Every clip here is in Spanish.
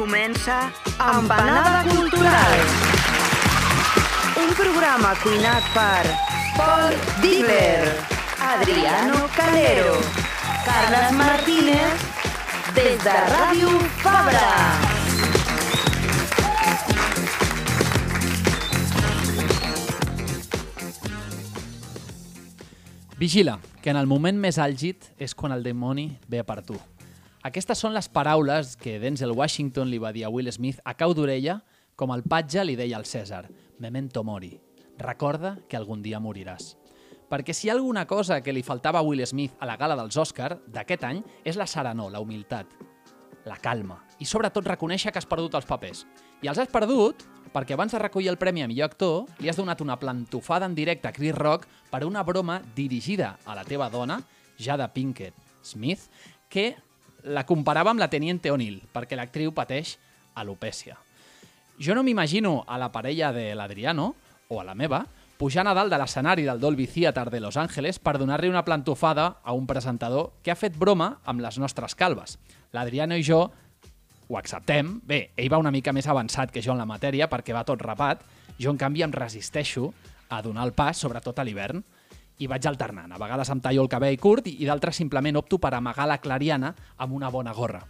comença Empanada Cultural. Un programa cuinat per Paul Diver, Adriano Calero, Carles Martínez, des de Ràdio Fabra. Vigila, que en el moment més àlgid és quan el dimoni ve per tu. Aquestes són les paraules que Denzel Washington li va dir a Will Smith a cau d'orella, com el patge li deia al César, memento mori, recorda que algun dia moriràs. Perquè si hi ha alguna cosa que li faltava a Will Smith a la gala dels Oscar d'aquest any és la serenor, la humilitat, la calma i sobretot reconèixer que has perdut els papers. I els has perdut perquè abans de recollir el premi a millor actor li has donat una plantofada en directe a Chris Rock per una broma dirigida a la teva dona, Jada Pinkett Smith, que la comparava amb la Teniente O'Neill, perquè l'actriu pateix alopècia. Jo no m'imagino a la parella de l'Adriano, o a la meva, pujant a dalt de l'escenari del Dolby Theatre de Los Angeles per donar-li una plantofada a un presentador que ha fet broma amb les nostres calves. L'Adriano i jo ho acceptem. Bé, ell va una mica més avançat que jo en la matèria perquè va tot rapat. Jo, en canvi, em resisteixo a donar el pas, sobretot a l'hivern, i vaig alternant. A vegades em tallo el cabell curt i, i d'altres simplement opto per amagar la clariana amb una bona gorra.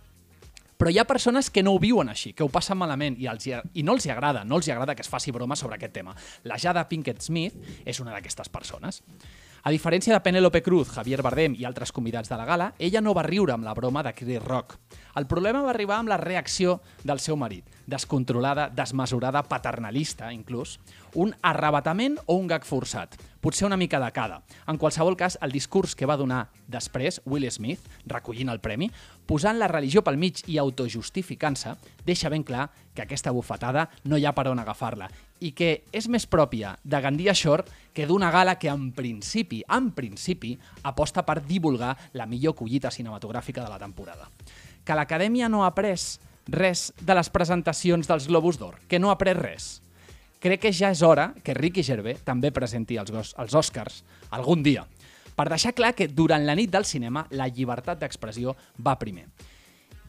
Però hi ha persones que no ho viuen així, que ho passen malament i, els, i no els hi agrada, no els hi agrada que es faci broma sobre aquest tema. La Jada Pinkett Smith és una d'aquestes persones. A diferència de Penélope Cruz, Javier Bardem i altres convidats de la gala, ella no va riure amb la broma de Chris Rock. El problema va arribar amb la reacció del seu marit, descontrolada, desmesurada, paternalista, inclús, un arrabatament o un gag forçat, potser una mica de cada. En qualsevol cas, el discurs que va donar després Will Smith, recollint el premi, posant la religió pel mig i autojustificant-se, deixa ben clar que aquesta bufetada no hi ha per on agafar-la i que és més pròpia de Gandia Shore que d'una gala que en principi, en principi, aposta per divulgar la millor collita cinematogràfica de la temporada. Que l'Acadèmia no ha après res de les presentacions dels Globus d'Or, que no ha après res. Crec que ja és hora que Ricky Gervais també presenti els, els Oscars algun dia, per deixar clar que durant la nit del cinema la llibertat d'expressió va primer.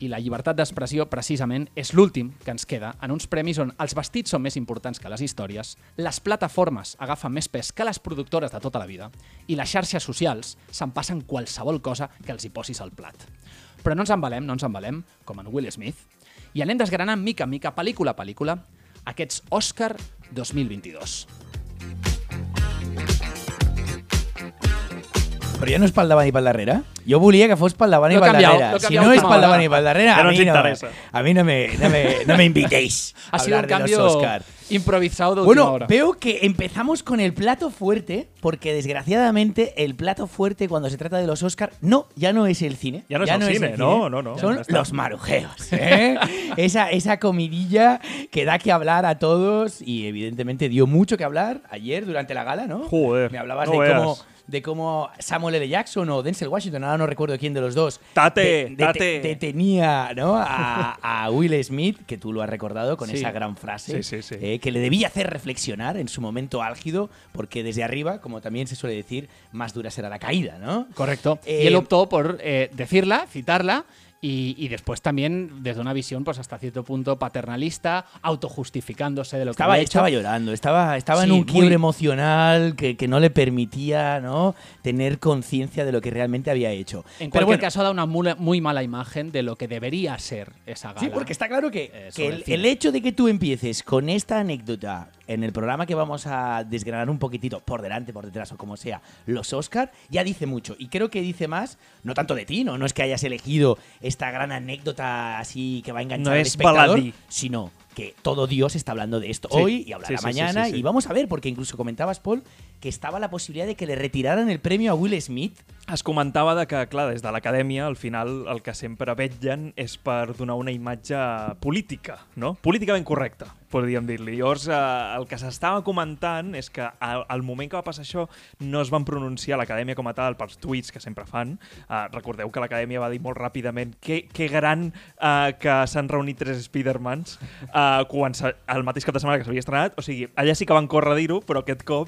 I la llibertat d'expressió, precisament, és l'últim que ens queda en uns premis on els vestits són més importants que les històries, les plataformes agafen més pes que les productores de tota la vida i les xarxes socials se'n passen qualsevol cosa que els hi posis al plat. Però no ens embalem, no ens embalem, com en Will Smith, i anem desgranant mica en mica, pel·lícula a pel·lícula, aquests Oscar 2022. Però ja no és pel davant i pel darrere? Jo volia que fos pel davant i Lo pel darrere. lo Si no a és última pel davant i pel darrere, Ja a no mi ens no, interessa. a mi no me, no me, no me invitéis a Ha sido un hablar de los cambio Oscar. improvisado de última Bueno, hora. veo que empezamos con el plato fuerte, porque desgraciadamente el plato fuerte cuando se trata de los Oscar, no, ya no es el cine. Ya no es el cine, no, no, no. Son Ya está. los marujeos. ¿eh? esa, esa comidilla que da que hablar a todos y evidentemente dio mucho que hablar ayer durante la gala, ¿no? Joder, Me hablabas no de veas. De cómo Samuel L. Jackson o Denzel Washington, ahora no recuerdo quién de los dos, Tate, de- de- tate. detenía ¿no? a, a Will Smith, que tú lo has recordado con Sí. esa gran frase, Sí, sí, sí. eh, que le debía hacer reflexionar en su momento álgido, porque desde arriba, como también se suele decir, más dura será la caída, ¿no? Correcto. Eh, y él optó por eh, decirla, citarla. Y, y después también desde una visión pues hasta cierto punto paternalista, autojustificándose de lo que había hecho. estaba llorando, estaba, estaba en un quiebre muy- emocional que, que no le permitía ¿no? tener conciencia de lo que realmente había hecho. En Pero cualquier bueno, caso da una muy, muy mala imagen de lo que debería ser esa gala. Sí, porque está claro que, eh, que el hecho de que tú empieces con esta anécdota en el programa que vamos a desgranar un poquitito por delante, por detrás o como sea, los Oscar, ya dice mucho. Y creo que dice más, no tanto de ti, no, no es que hayas elegido esta gran anécdota así que va a enganchar No al es espectador, baladí. sino que todo Dios está hablando de esto Sí, hoy y hablará sí, sí, sí, mañana. Y vamos a ver, porque incluso comentabas, Paul, que estaba la posibilidad de que le retiraran el premio a Will Smith. Es comentava de que, clar, des de l'acadèmia, al final el que sempre vetllen és per donar una imatge política, no? Políticament correcta, podríem dir-li. Llavors, eh, el que s'estava comentant és que al, al moment que va passar això no es van pronunciar l'acadèmia com a tal pels tuits que sempre fan. Eh, recordeu que l'acadèmia va dir molt ràpidament que, que gran eh, que s'han reunit tres Spidermans eh, quan el mateix cap de setmana que s'havia estrenat. O sigui, allà sí que van córrer a dir-ho, però aquest cop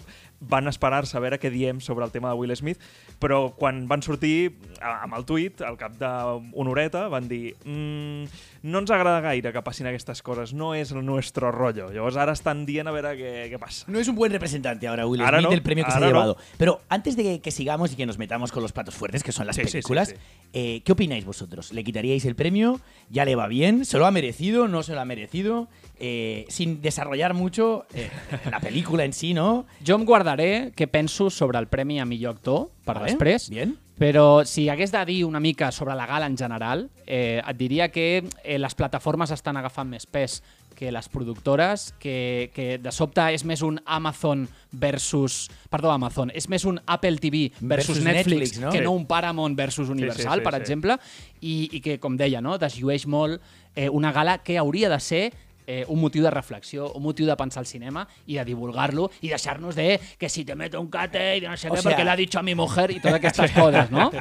van esperar-se a veure què diem sobre el tema de Will Smith, però quan van sortir a- amb el tuit, al cap d'una horeta, van dir mm, no ens agrada gaire que passin aquestes coses, no és el nuestro rollo. Llavors ara estan dient a veure què, què passa. No es un buen representante ahora Will Ahora Smith no, del premio que se ha ahora no. llevado. Pero antes de que sigamos y que nos metamos con los platos fuertes, que son las Sí, sí, sí, películas, sí. eh, ¿qué opináis vosotros? ¿Le quitaríais el premio? ¿Ya le va bien? ¿Se lo ha merecido? ¿No se lo ha merecido? Eh, sin desarrollar mucho eh, la película en sí, ¿no? Jo em guardaré què penso sobre el Premi a millor actor per Vale, després. bien. Però si hagués de dir una mica sobre la gala en general, eh, et diria que eh, les plataformes estan agafant més pes que les productores, que, que de sobte és més un Amazon versus... Perdó, Amazon. És més un Apple TV versus, Versus Netflix, Netflix, no? que Sí. no un Paramount versus Universal, sí, per sí. exemple, i, i que, com deia, no, desllueix molt eh, una gala que hauria de ser eh, un motiu de reflexió, un motiu de pensar el cinema i de divulgar-lo i deixar-nos de que si te meto un cate i de no sé O què sea- perquè l'ha dicho a mi mujer i totes aquestes coses, no?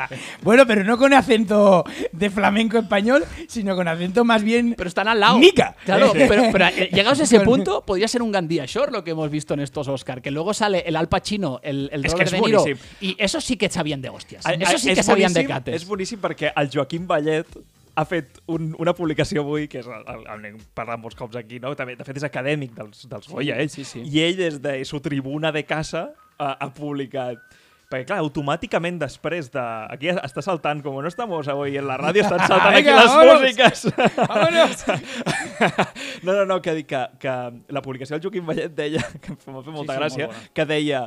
Bueno, pero no con acento de flamenco español, sino con acento más bien... Pero están al lado. Nica. Claro, pero, pero, eh, llegados a ese punto, podría ser un Gandía Shore lo que hemos visto en estos Oscar, que luego sale el Al Pacino, el, el Es que Robert es De Niro, buenísimo. y eso sí que sabían de hostias. Ah, Eso sí que sabían de boníssim- cates. És boníssim perquè el Joaquim Vallet ha fet un, una publicació avui, que és el, el, el n'hem parlat molts cops aquí, no? També, de fet, és acadèmic dels, dels Goya, ell. sí, sí. I ell, des de su tribuna de casa, ha, ha publicat perquè, clar, automàticament després de... Aquí està saltant, com no estamos avui en la ràdio, estan saltant aquí les músiques. ¡Vámonos! No, no, no, que dic que, que la publicació del Joaquim Vallet deia, que m'ha fet molta sí, gràcia, bona. que deia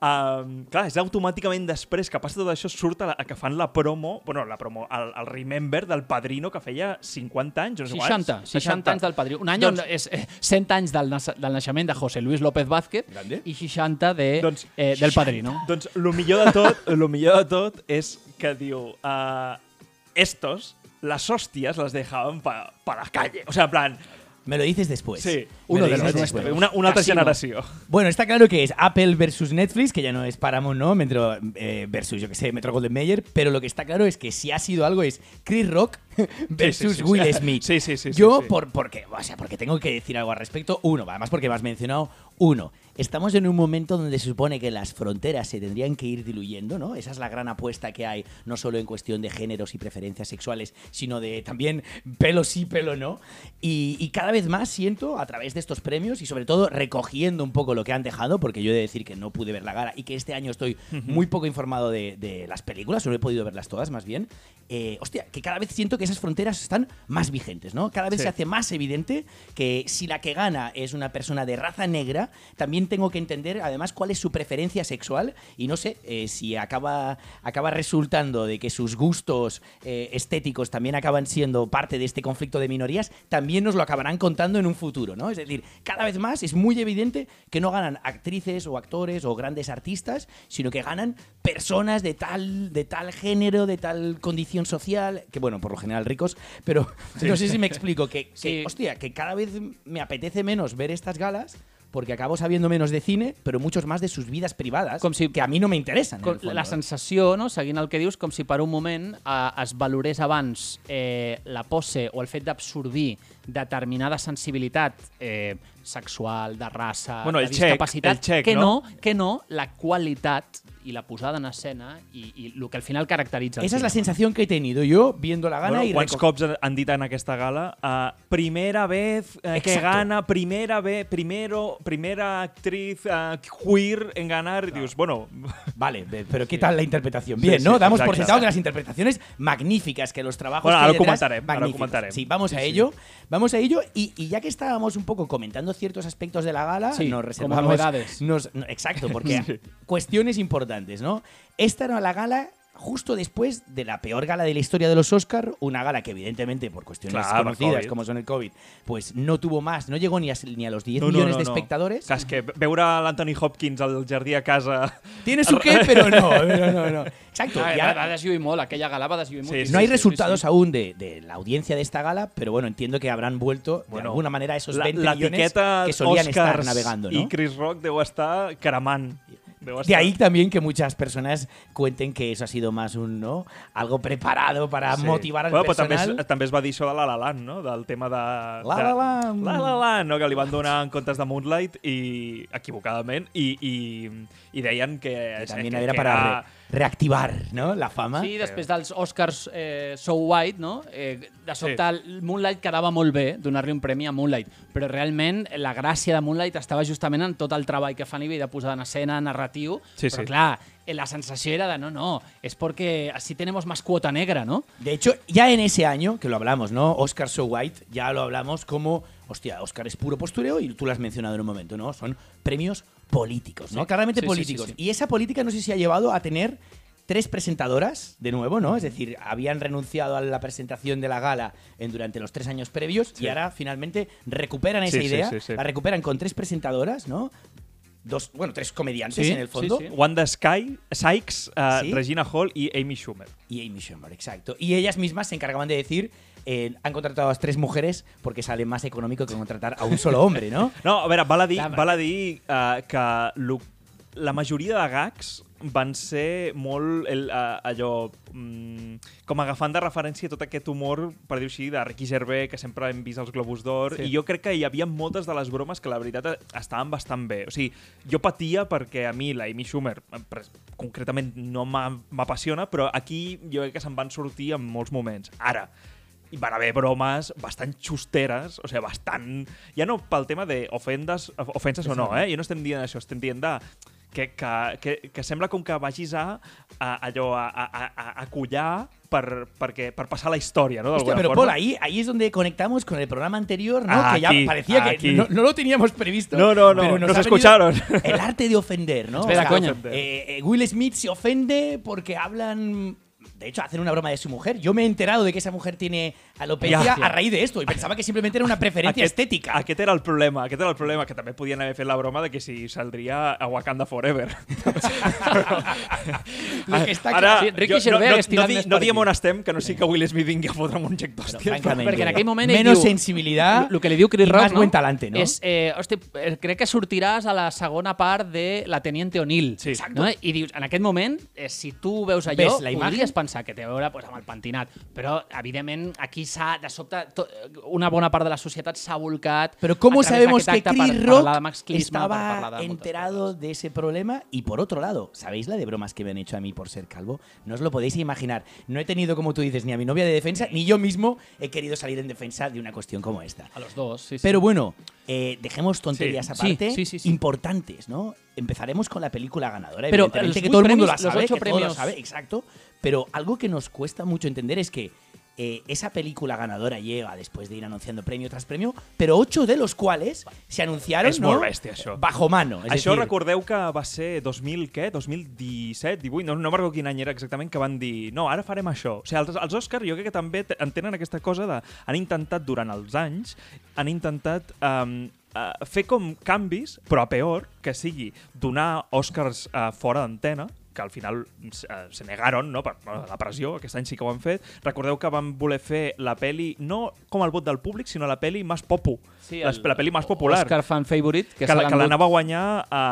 Um, clar, és automàticament després que passa tot això surt a la, a que fan la promo, bueno, la promo, el, el Remember del Padrino que feia 50 anys, no sé 60, quants. 60 anys del Padrí. Un any Doncs- on és eh, 100 anys del, del naixement de José Luis López Vázquez Grande. i 60 de, Doncs, eh, del Padrino. Doncs el millor de tot, lo millor de tot és que diu uh, estos, las hostias las dejaban para pa la calle. O sea, en plan, Me lo dices después. sí, uno de los después. nuestros. una, una Casino. generació. Bueno, está claro que es Apple versus Netflix, que ya no es Paramount, ¿no? Metro, eh, versus, yo que sé, Metro Golden Mayer. Pero lo que está claro es que si ha sido algo es Chris Rock versus sí, sí. Will Smith. Sí, sí, sí, Yo. Por, porque, o sea, porque tengo que decir algo al respecto. Uno, además porque me has mencionado. Uno, estamos en un momento donde se supone que las fronteras se tendrían que ir diluyendo, ¿no? Esa es la gran apuesta que hay, no solo en cuestión de géneros y preferencias sexuales, sino de también pelo sí, pelo no. Y, y cada vez más siento, a través de estos premios y sobre todo recogiendo un poco lo que han dejado, porque yo he de decir que no pude ver la gala y que este año estoy muy poco informado de, de las películas, solo he podido verlas todas más bien. Eh, hostia, que cada vez siento que esas fronteras están más vigentes, ¿no? Cada vez Sí. se hace más evidente que si la que gana es una persona de raza negra, también tengo que entender además cuál es su preferencia sexual y no sé eh, si acaba, acaba resultando de que sus gustos eh, estéticos también acaban siendo parte de este conflicto de minorías, también nos lo acabarán contando en un futuro, ¿no? Es decir, cada vez más es muy evidente que no ganan actrices o actores o grandes artistas, sino que ganan personas de tal, de tal género, de tal condición social, que bueno, por lo general ricos, pero no sé si me explico, que, que, Sí. hostia, que cada vez me apetece menos ver estas galas porque acabo sabiendo menos de cine, pero muchos más de sus vidas privadas, Com si- que a mí no me interesan. en Com, fondo, la ¿eh? sensació, no, seguint el que dius, com si per un moment eh, es valorés abans eh, la pose o el fet d'absorbir determinada sensibilitat eh, sexual, de raça, Bueno, de discapacitat, el check, que no? que no la qualitat i la posada en escena i, i el que al final caracteritza el Esa es la sensación que he tenido yo viendo la gana Bueno, y quants reco- cops han- dit en aquesta gala uh, primera vez eh, que gana, primera vez, primero, primera actriz uh, queer en ganar, y dius, bueno, Vale, pero ¿qué tal la interpretación? Sí, Bien, sí, ¿no? Damos por sentado que las interpretaciones magníficas, que los trabajos Bueno, que ara hay ho detrás, comentarem, ara ho magníficos. comentarem. Sí, vamos a Sí, sí. ello. Vamos a ello. Y, y ya que estábamos un poco comentando ciertos aspectos de la gala, Sí, nos como reservamos. novedades. nos- no, exacto, porque cuestiones importantes, ¿no? Esta era la gala justo después de la peor gala de la historia de los Oscar, una gala que evidentemente por cuestiones Clar, per conocidas como son el COVID, pues no tuvo más, no llegó ni a, ni a los 10 no, millones no, de no. espectadores. Clar, és que veure l'Anthony Hopkins al jardí a casa... Tiene su qué, pero no, pero no, no. Exacto. Ah, y va, ahora- va deslluir molt, aquella gala va Sí, sí, no hay resultados sí. aún de, de la audiencia de esta gala, pero bueno, entiendo que habrán vuelto de Bueno, alguna manera esos la, 20 la millones etiqueta que solían estar Oscars navegando, i ¿no? Chris Rock deu estar cremant. De ahí también que muchas personas cuenten que eso ha sido más un, ¿no? Algo preparado para Sí. motivar al bueno, però també personal. es, també es va dir això de La La Land, no? Del tema de... La de, La Land. La La Land, no? Que li van donar en comptes de Moonlight i equivocadament i, i, i deien que... Que també que, era que para era, reactivar ¿no? la fama. Sí, després dels Oscars eh, So White, no? Eh, de sobte Sí. Moonlight quedava molt bé donar-li un premi a Moonlight, però realment la gràcia de Moonlight estava justament en tot el treball que fan nivell de posada en escena, narratiu, Sí, però sí. clar, eh, la sensació era de no, no, és perquè así tenemos más cuota negra, ¿no? De hecho, ya en ese año, que lo hablamos, ¿no? Oscar So White, ya lo hablamos como, hostia, Oscar es puro postureo y tú lo has mencionado en un momento, ¿no? Son premios políticos, ¿no? Sí. Claramente Sí, políticos. sí. Y esa política no sé si ha llevado a tener tres presentadoras de nuevo, ¿no? Es decir, habían renunciado a la presentación de la gala en, durante los tres años previos y ahora finalmente recuperan esa idea, la recuperan con tres presentadoras, ¿no? Dos, bueno, tres comediantes en el fondo. Wanda Sky, Sykes, uh, Sí. Regina Hall y Amy Schumer. y Amy Schumer, exacto. Y ellas mismas se encargaban de decir, eh, han contratado a tres mujeres porque sale más económico que contratar a un solo hombre, ¿no? No, a veure, val a dir, val a dir uh, que lo, la majoria de gags van ser molt el, uh, allò mm, com agafant de referència tot aquest humor, per dir-ho així, de Ricky Gervais, que sempre hem vist als Globus d'Or, Sí. i jo crec que hi havia moltes de les bromes que la veritat eh, estaven bastant bé. O sigui, jo patia perquè a mi la Amy Schumer concretament no m'apassiona, però aquí jo crec que se'n van sortir en molts moments. Ara, hi van haver bromes bastant xusteres, o sigui, bastant... Ja no pel tema de ofendes, ofenses o no, eh? Jo no estem dient això, estem dient de que, que, que, que sembla com que vagis a, a allò a, a, a, a collar per, perquè, per passar la història, no? Hostia, pero forma. Paul, ahí, ahí es donde conectamos con el programa anterior, ¿no? que Aquí, ya parecía aquí. que no, no lo teníamos previsto. No, no, no, pero nos venido escucharon. El arte de ofender, ¿no? Espera, coño. eh, eh, Will Smith se ofende porque hablan... De hecho, hacen una broma de su mujer. Yo me he enterado de que esa mujer tiene alopecia Ya. a raíz de esto y pensaba que simplemente era una preferencia Aquest- estética. Aquest era el problema, aquest era el problema, que també podien haver fet la broma de que si saldria a Wakanda Forever. Lo que está Ara, Sí, Ricky jo, no, no, no, di, no diem on estem, que no sigui que Will Smith vingui a fotre'm un xec francamente, Perquè en aquell moment menos diu- sensibilidad El que li diu Chris Rock, más no? buen talante, ¿no? És, eh, hosti, eh, crec que sortiràs a la segona part de La Teniente O'Neill. Sí. no? I dius, en aquest moment, eh, si tu veus allò, Ves la podries imatge? pensar que té a veure pues, amb el pentinat. Però, evidentment, aquí s'ha, de sobte, to, una bona part de la societat s'ha volcat Pero ¿cómo a través sabemos que Chris Rock estaba de enterado de ese problema? Y por otro lado, ¿sabéis la de bromas que me han hecho a mí por ser calvo? No os lo podéis imaginar. No he tenido, como tú dices, ni a mi novia de defensa, ni yo mismo he querido salir en defensa de una cuestión como esta. A los dos, sí, sí. Pero bueno, eh, dejemos tonterías Sí, aparte, sí, sí, sí. importantes, ¿no? Empezaremos con la película ganadora, Pero evidentemente, los que todo el mundo la premios- los sabe, ocho que todo lo sabe, exacto. Pero algo que nos cuesta mucho entender es que eh, esa película ganadora llega después de ir anunciando premio tras premio, pero ocho de los cuales se anunciaron És ¿no? molt bèstia, això. bajo mano. Es Això decir, recordeu que va ser 2000, què? 2017, 18, no, no recordo quin any era exactament, que van dir no, ara farem això. O sigui, els, els Oscars jo crec que també te- en tenen aquesta cosa de... Han intentat durant els anys, han intentat um, uh, fer com canvis, però a peor, que sigui donar Oscars uh, fora d'antena, que al final uh, se negaron no? per bueno, la pressió, aquest any sí que ho han fet. Recordeu que van voler fer la peli no com el vot del públic, sinó la peli més popu, Sí, la, el la peli més popular, Oscar Fan Favorite, que, que, la- que l'anava a guanyar a,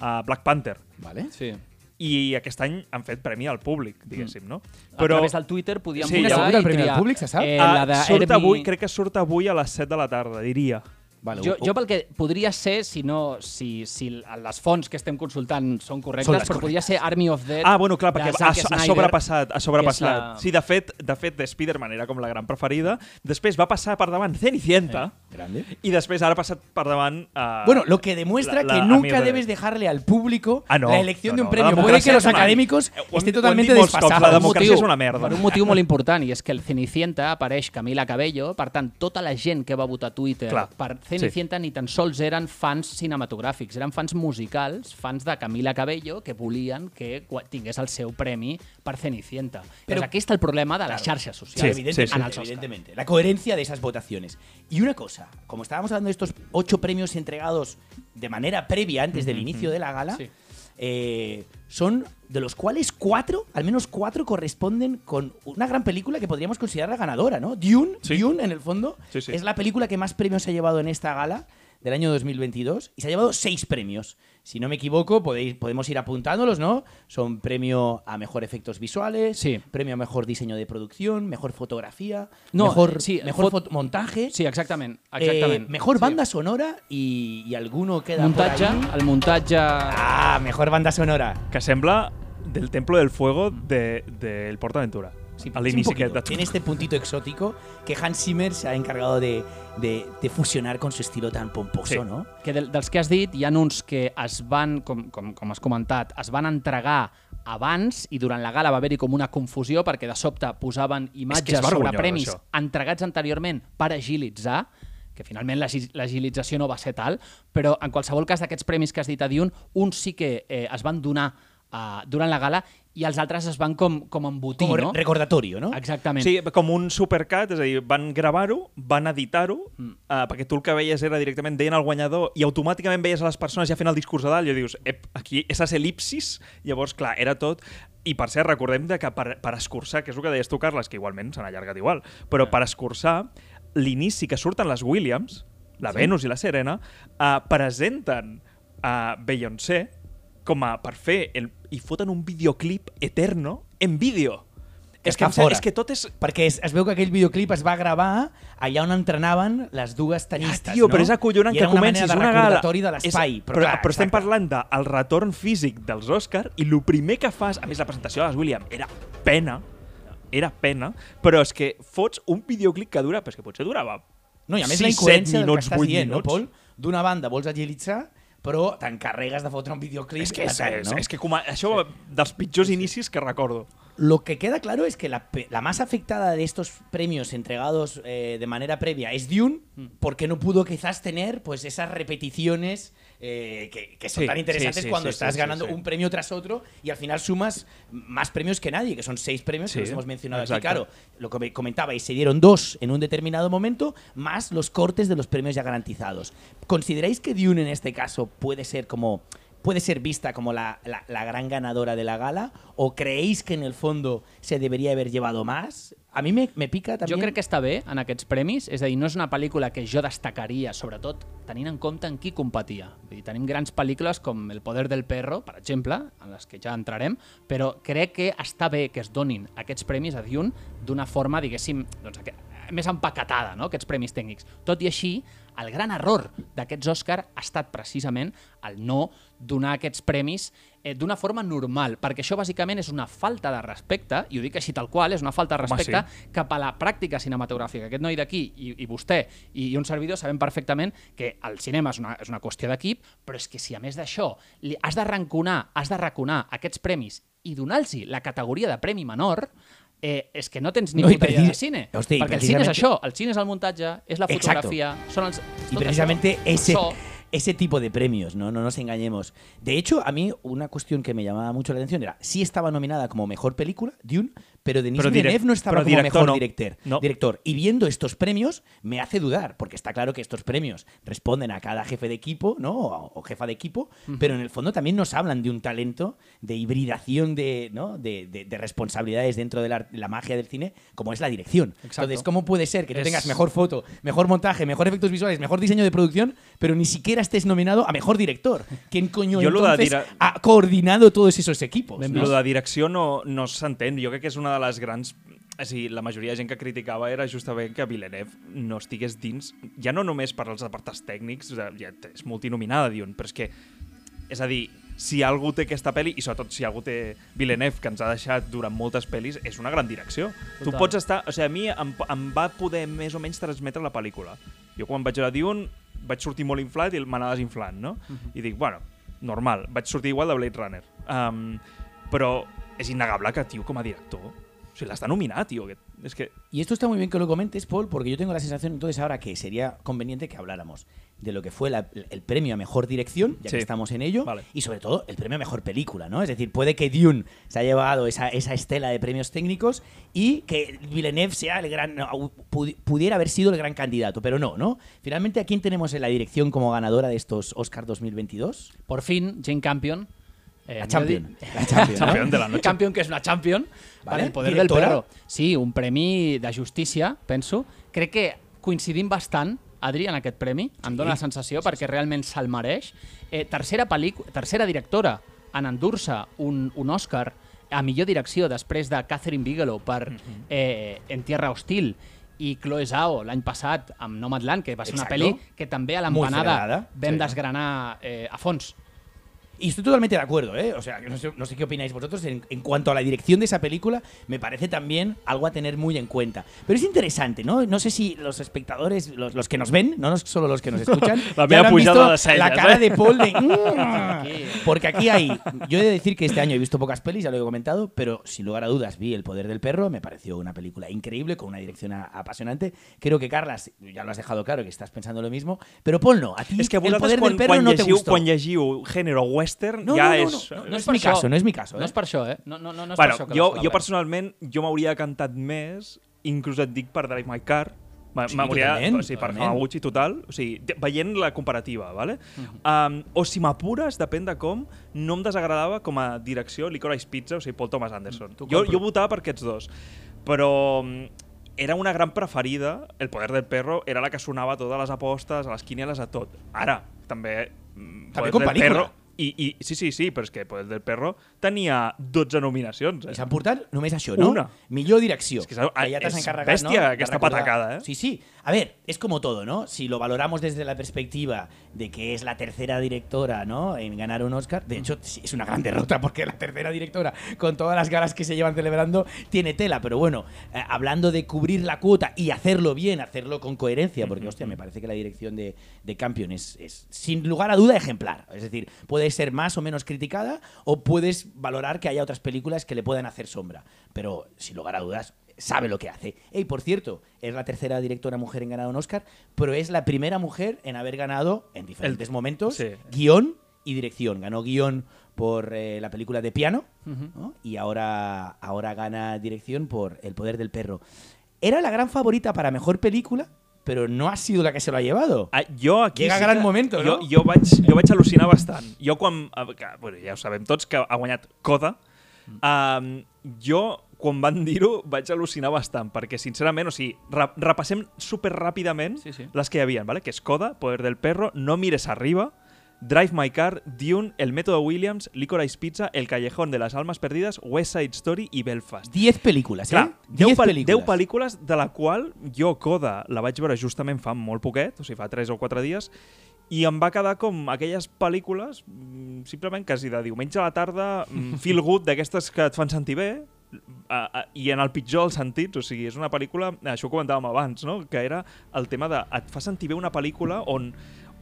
a Black Panther. ¿Vale? Sí. I aquest any han fet premi al públic, diguéssim, no? Però, a través del Twitter podíem Sí, ha hagut el premi al públic, se sap? Eh, ah, la de surt Herbie- avui, crec que surt avui a les 7 de la tarda, diria. Vale, Jo, jo pel que podria ser, si no, si, si les fonts que estem consultant són correctes, Són però podria ser Army of Dead Ah, bueno, clar, perquè ha, ha sobrepassat. Ha sobrepassat. que la- Sí, de fet, de fet, de Spider-Man era com la gran preferida. Després va passar per davant Cenicienta. Grande. I després ara ha passat per davant... Uh, Bueno, lo que demuestra la- que la nunca Amiga de- debes dejarle al público Ah, no. la elección No, de un no, premio. Puede que los académicos Eh, estén totalmente desfasados. la democràcia motiu- és una merda. Per un motiu molt important, i és que el Cenicienta apareix Camila Cabello, per tant, tota la gent que va votar a Twitter Clar, per Cenicienta ni tan sols eren fans cinematogràfics, eren fans musicals, fans de Camila Cabello, que volien que tingués el seu premi per Cenicienta. Però Però- aquí està el problema de les xarxes Sí, socials. evidentemente, en els Oscars. evidentemente. La coherencia de esas votaciones. Y una cosa, como estábamos hablando de estos ocho premios entregados de manera previa antes del inicio de la gala, Sí. eh, son de los cuales cuatro, al menos cuatro, corresponden con una gran película que podríamos considerar la ganadora, ¿no? Dune, Sí. Dune en el fondo, Sí, sí. es la película que más premios ha llevado en esta gala del año 2022 y se ha llevado seis premios. Si no me equivoco, podéis, podemos ir apuntándolos, ¿no? Son premio a mejor efectos visuales, Sí. premio a mejor diseño de producción, mejor fotografía, No, mejor, sí, mejor fot- foto- montaje, Sí, exactament. eh, exactament. mejor Sí. banda sonora y, y alguno queda por Muntatge, ahí. el muntatge... Ah, mejor banda sonora. Que sembla del Templo del Fuego de, de El Portaventura. Sí, a sí, l'inici un poquito. de Tiene este puntito exótico que Hans Zimmer se ha encargado de, de- de fusionar con su estilo tan pomposo, Sí. ¿no? que del, dels que has dit, hi ha uns que es van, com, com, com has comentat, es van entregar abans i durant la gala va haver-hi com una confusió perquè de sobte posaven imatges sobre premis això. entregats anteriorment per agilitzar que finalment l'agi- l'agilització no va ser tal, però en qualsevol cas d'aquests premis que has dit a Dune, uns sí que eh, es van donar eh, durant la gala i els altres es van com, com embotir, Como no? re- recordatorio, ¿no? Exactament. Sí, com un supercut, és a dir, van gravar-ho, van editar-ho, Mm. uh, perquè tu el que veies era directament deien el guanyador i automàticament veies a les persones ja fent el discurs de dalt i dius, ep, aquí, esas elipsis, llavors, clar, era tot... I per cert, recordem de que per, per escurçar, que és el que deies tu, Carles, que igualment s'han allargat igual, però per escurçar, l'inici que surten les Williams, la Sí. Venus i la Serena, uh, presenten a Beyoncé com a per fer el, i foten un videoclip eterno en vídeo. Que És que, fora. és que tot és... Perquè es, es veu que aquell videoclip es va gravar allà on entrenaven les dues tenistes, Ah, tio, no? però és acollonant que comencis una gala... de l'espai. Però, però, clar, però estem exacte. parlant del retorn físic dels Òscar i el primer que fas... A més, la presentació de les Williams era pena, era pena, però és que fots un videoclip que dura... Però és que potser durava No, i a més sis, la incoherència del que estàs dient, no, minuts. Pol? D'una banda vols agilitzar, però t'encarregues de fotre un videoclip. És que, és, és, és que com a, això dels pitjors inicis que recordo. Lo que queda claro es que la, más afectada de estos premios entregados eh, de manera previa es Dune, Mm. porque no pudo quizás tener pues esas repeticiones eh, que, que son Sí, tan interesantes sí, sí, cuando estás ganando un premio tras otro y al final sumas más premios que nadie, que son seis premios que los hemos mencionado aquí. exacto. Claro, lo que me comentabais, se dieron dos en un determinado momento, más los cortes de los premios ya garantizados. ¿Consideráis que Dune en este caso puede ser como puede ser vista como la, la- la gran ganadora de la gala? ¿O creéis que en el fondo se debería haber llevado más? A mí me, me pica también. Jo crec que està bé en aquests premis, és a dir, no és una pel·lícula que jo destacaria, sobretot tenint en compte en qui competia. Vull dir, tenim grans pel·lícules com El poder del perro, per exemple, en les que ja entrarem, però crec que està bé que es donin aquests premis a Dune d'una forma, diguéssim, doncs, més empaquetada, no? aquests premis tècnics. Tot i així, el gran error d'aquests Òscar ha estat precisament el no donar aquests premis eh, d'una forma normal, perquè això bàsicament és una falta de respecte, i ho dic així tal qual, és una falta de Home, respecte sí. cap a la pràctica cinematogràfica. Aquest noi d'aquí i, i vostè i, i un servidor sabem perfectament que el cinema és una, és una qüestió d'equip, però és que si a més d'això has d'arranconar has d'arraconar aquests premis i donar-los la categoria de premi menor, eh, és que no tens ni No, puta idea de cine. Hosti, perquè el cine és això, el cine és el muntatge, és la Exacto. fotografia, són els... Y precisamente això. ese, So, ese tipo de premios, ¿no? No nos engañemos. De hecho, a mí una cuestión que me llamaba mucho la atención era, sí estaba nominada como mejor película, Dune, pero Denis Pero Villeneuve no estaba como director mejor no. director, No. director. Y viendo estos premios me hace dudar, porque está claro que estos premios responden a cada jefe de equipo, ¿no? O, o jefa de equipo, pero en el fondo también nos hablan de un talento, de hibridación de, ¿no? de, de- de responsabilidades dentro de la, la magia del cine, como es la dirección. Exacto. Entonces, ¿cómo puede ser que tú Es- tengas mejor foto, mejor montaje, mejor efectos visuales, mejor diseño de producción, pero ni siquiera estés nominado a mejor director? ¿Quién coño Yo entonces ha coordinado todos esos equipos? No? Lo de direcció no, no s'entén. Jo crec que és una de les grans... A dir, la majoria de gent que criticava era justament que Villeneuve no estigués dins, ja no només per als apartats tècnics, ja és multinominada, diuen, però és que, és a dir, si algú té aquesta pel·li, i sobretot si algú té Villeneuve, que ens ha deixat durant moltes pel·lis, és una gran direcció. Tu Total. pots estar... O sigui, a mi em, em va poder més o menys transmetre la pel·lícula. Jo quan vaig veure Dune vaig sortir molt inflat i m'anava desinflant, no? I dic, bueno, normal, vaig sortir igual de Blade Runner. Um, però és innegable que, tio, com a director, o sigui, l'està nominat, tio. aquest- És que... Y esto está muy bien que lo comentes, Paul, porque yo tengo la sensación entonces ahora que sería conveniente que habláramos de lo que fue la- el premio a mejor dirección, ya Sí. que estamos en ello, Vale. y sobre todo el premio a mejor película, ¿no? Es decir, puede que Dune se haya llevado esa, esa estela de premios técnicos y que Villeneuve sea el gran no, pudiera haber sido el gran candidato, pero no, ¿no? Finalmente, ¿a quién tenemos en la dirección como ganadora de estos Oscar 2022? Por fin, Jane Campion. Eh, La Champion. dit- La Champion, ¿no? Campion de la noche. Champion, que és una Champion, Vale. vale. el poder Directora. del perro. Sí, un premi de justícia, penso. Crec que coincidim bastant, Adri, en aquest premi. Em dóna la sensació, perquè realment se'l mereix. Eh, tercera, tercera directora en endur-se un, un Òscar a millor direcció després de Catherine Bigelow per Mhm. eh, En Tierra Hostil i Chloe Zhao l'any passat amb Nomadland, que va ser una Exacto. pel·li que també a l'empanada vam Sí. desgranar eh, a fons. Y estoy totalmente de acuerdo, ¿eh? O sea, no sé, no sé qué opináis vosotros. En, en cuanto a la dirección de esa película, me parece también algo a tener muy en cuenta. Pero es interesante, ¿no? No sé si los espectadores, los, los que nos ven, no solo los que nos escuchan, La ya pujada visto de celles, la cara ¿eh? de Paul de... "Mm". Porque aquí hay... Yo he de decir que este año he visto pocas pelis, ya lo he comentado, pero sin lugar a dudas vi El Poder del Perro, me pareció una película increíble, con una dirección apasionante. Creo que, Carlas, ya lo has dejado claro que estás pensando lo mismo, pero Paul no, a ti És que El Poder quan, del Perro no te gustó. quan llegiu género western No, ja no, no, és... no, no, No és és per mi això. caso, no és mi caso. No eh? és per això, eh? No, no, no, no és bueno, per això que jo, jo personalment, jo m'hauria cantat més, inclús et dic per Drive My Car, Ma- Sí, m'hauria... totalment, o sigui, per. Hamaguchi total, o sigui, veient la comparativa, ¿vale? Mhm. um, o si m'apures, depèn de com, no em desagradava com a direcció Licorice Pizza, o sigui, Paul Thomas Anderson. T'ho Jo, jo votava per aquests dos, però mm, era una gran preferida, El poder del perro, era la que sonava a totes les apostes, a les quinieles, a tot. Ara, també... mm, També com pel·lícula. Perro, i, i, sí, sí, sí, però és que Poder del Perro tenia 12 nominacions. I Eh? s'han portat només això, no? Una. Millor direcció. És que s'ha- ja t'has és encarregat, bèstia ¿no? aquesta patacada, ¿eh? Sí, sí. A ver, es como todo, ¿no? Si lo valoramos desde la perspectiva de que es la tercera directora, ¿no? En ganar un Oscar. De hecho, sí, es una gran derrota porque la tercera directora, con todas las galas que se llevan celebrando, tiene tela. Pero bueno, eh, hablando de cubrir la cuota y hacerlo bien, hacerlo con coherencia, porque, hostia, me parece que la dirección de, de Campion es, es, sin lugar a duda, ejemplar. Es decir, puede ser más o menos criticada o puedes valorar que haya otras películas que le puedan hacer sombra. Pero, sin lugar a dudas, sabe lo que hace. Y por cierto, es la tercera directora mujer en ganar un Oscar, pero es la primera mujer en haber ganado en diferentes El- momentos sí. guion y dirección. Ganó guion por eh, la película de piano y ahora, ahora gana dirección por El poder del perro. Era la gran favorita para mejor película, pero no ha sido la que se lo ha llevado. Ah, jo aquí Llega sí gran que- momento, jo, no? Jo vaig, jo vaig al·lucinar bastant. Jo quan... Que, bueno, ja ho sabem tots, que ha guanyat Coda. Um, jo, quan van dir-ho, vaig al·lucinar bastant, perquè, sincerament, o sigui, re repassem super ràpidament Sí, sí. les que hi havia, ¿vale? que és Coda, Poder del Perro, No mires arriba, Drive My Car, Dune, El método Williams, Licorice Pizza, El callejón de las almas perdidas, West Side Story i Belfast. Diez películas, ¿eh? Clar, 10, Diez pel películas. 10 pel·lícules de la qual jo, Coda, la vaig veure justament fa molt poquet, o sigui, fa 3 o 4 dies, i em va quedar com aquelles pel·lícules, mm, simplement quasi de diumenge a la tarda, mm, feel good, d'aquestes que et fan sentir bé, i en el pitjor dels sentits, o sigui, és una pel·lícula, això ho comentàvem abans, no? que era el tema de, et fa sentir bé una pel·lícula on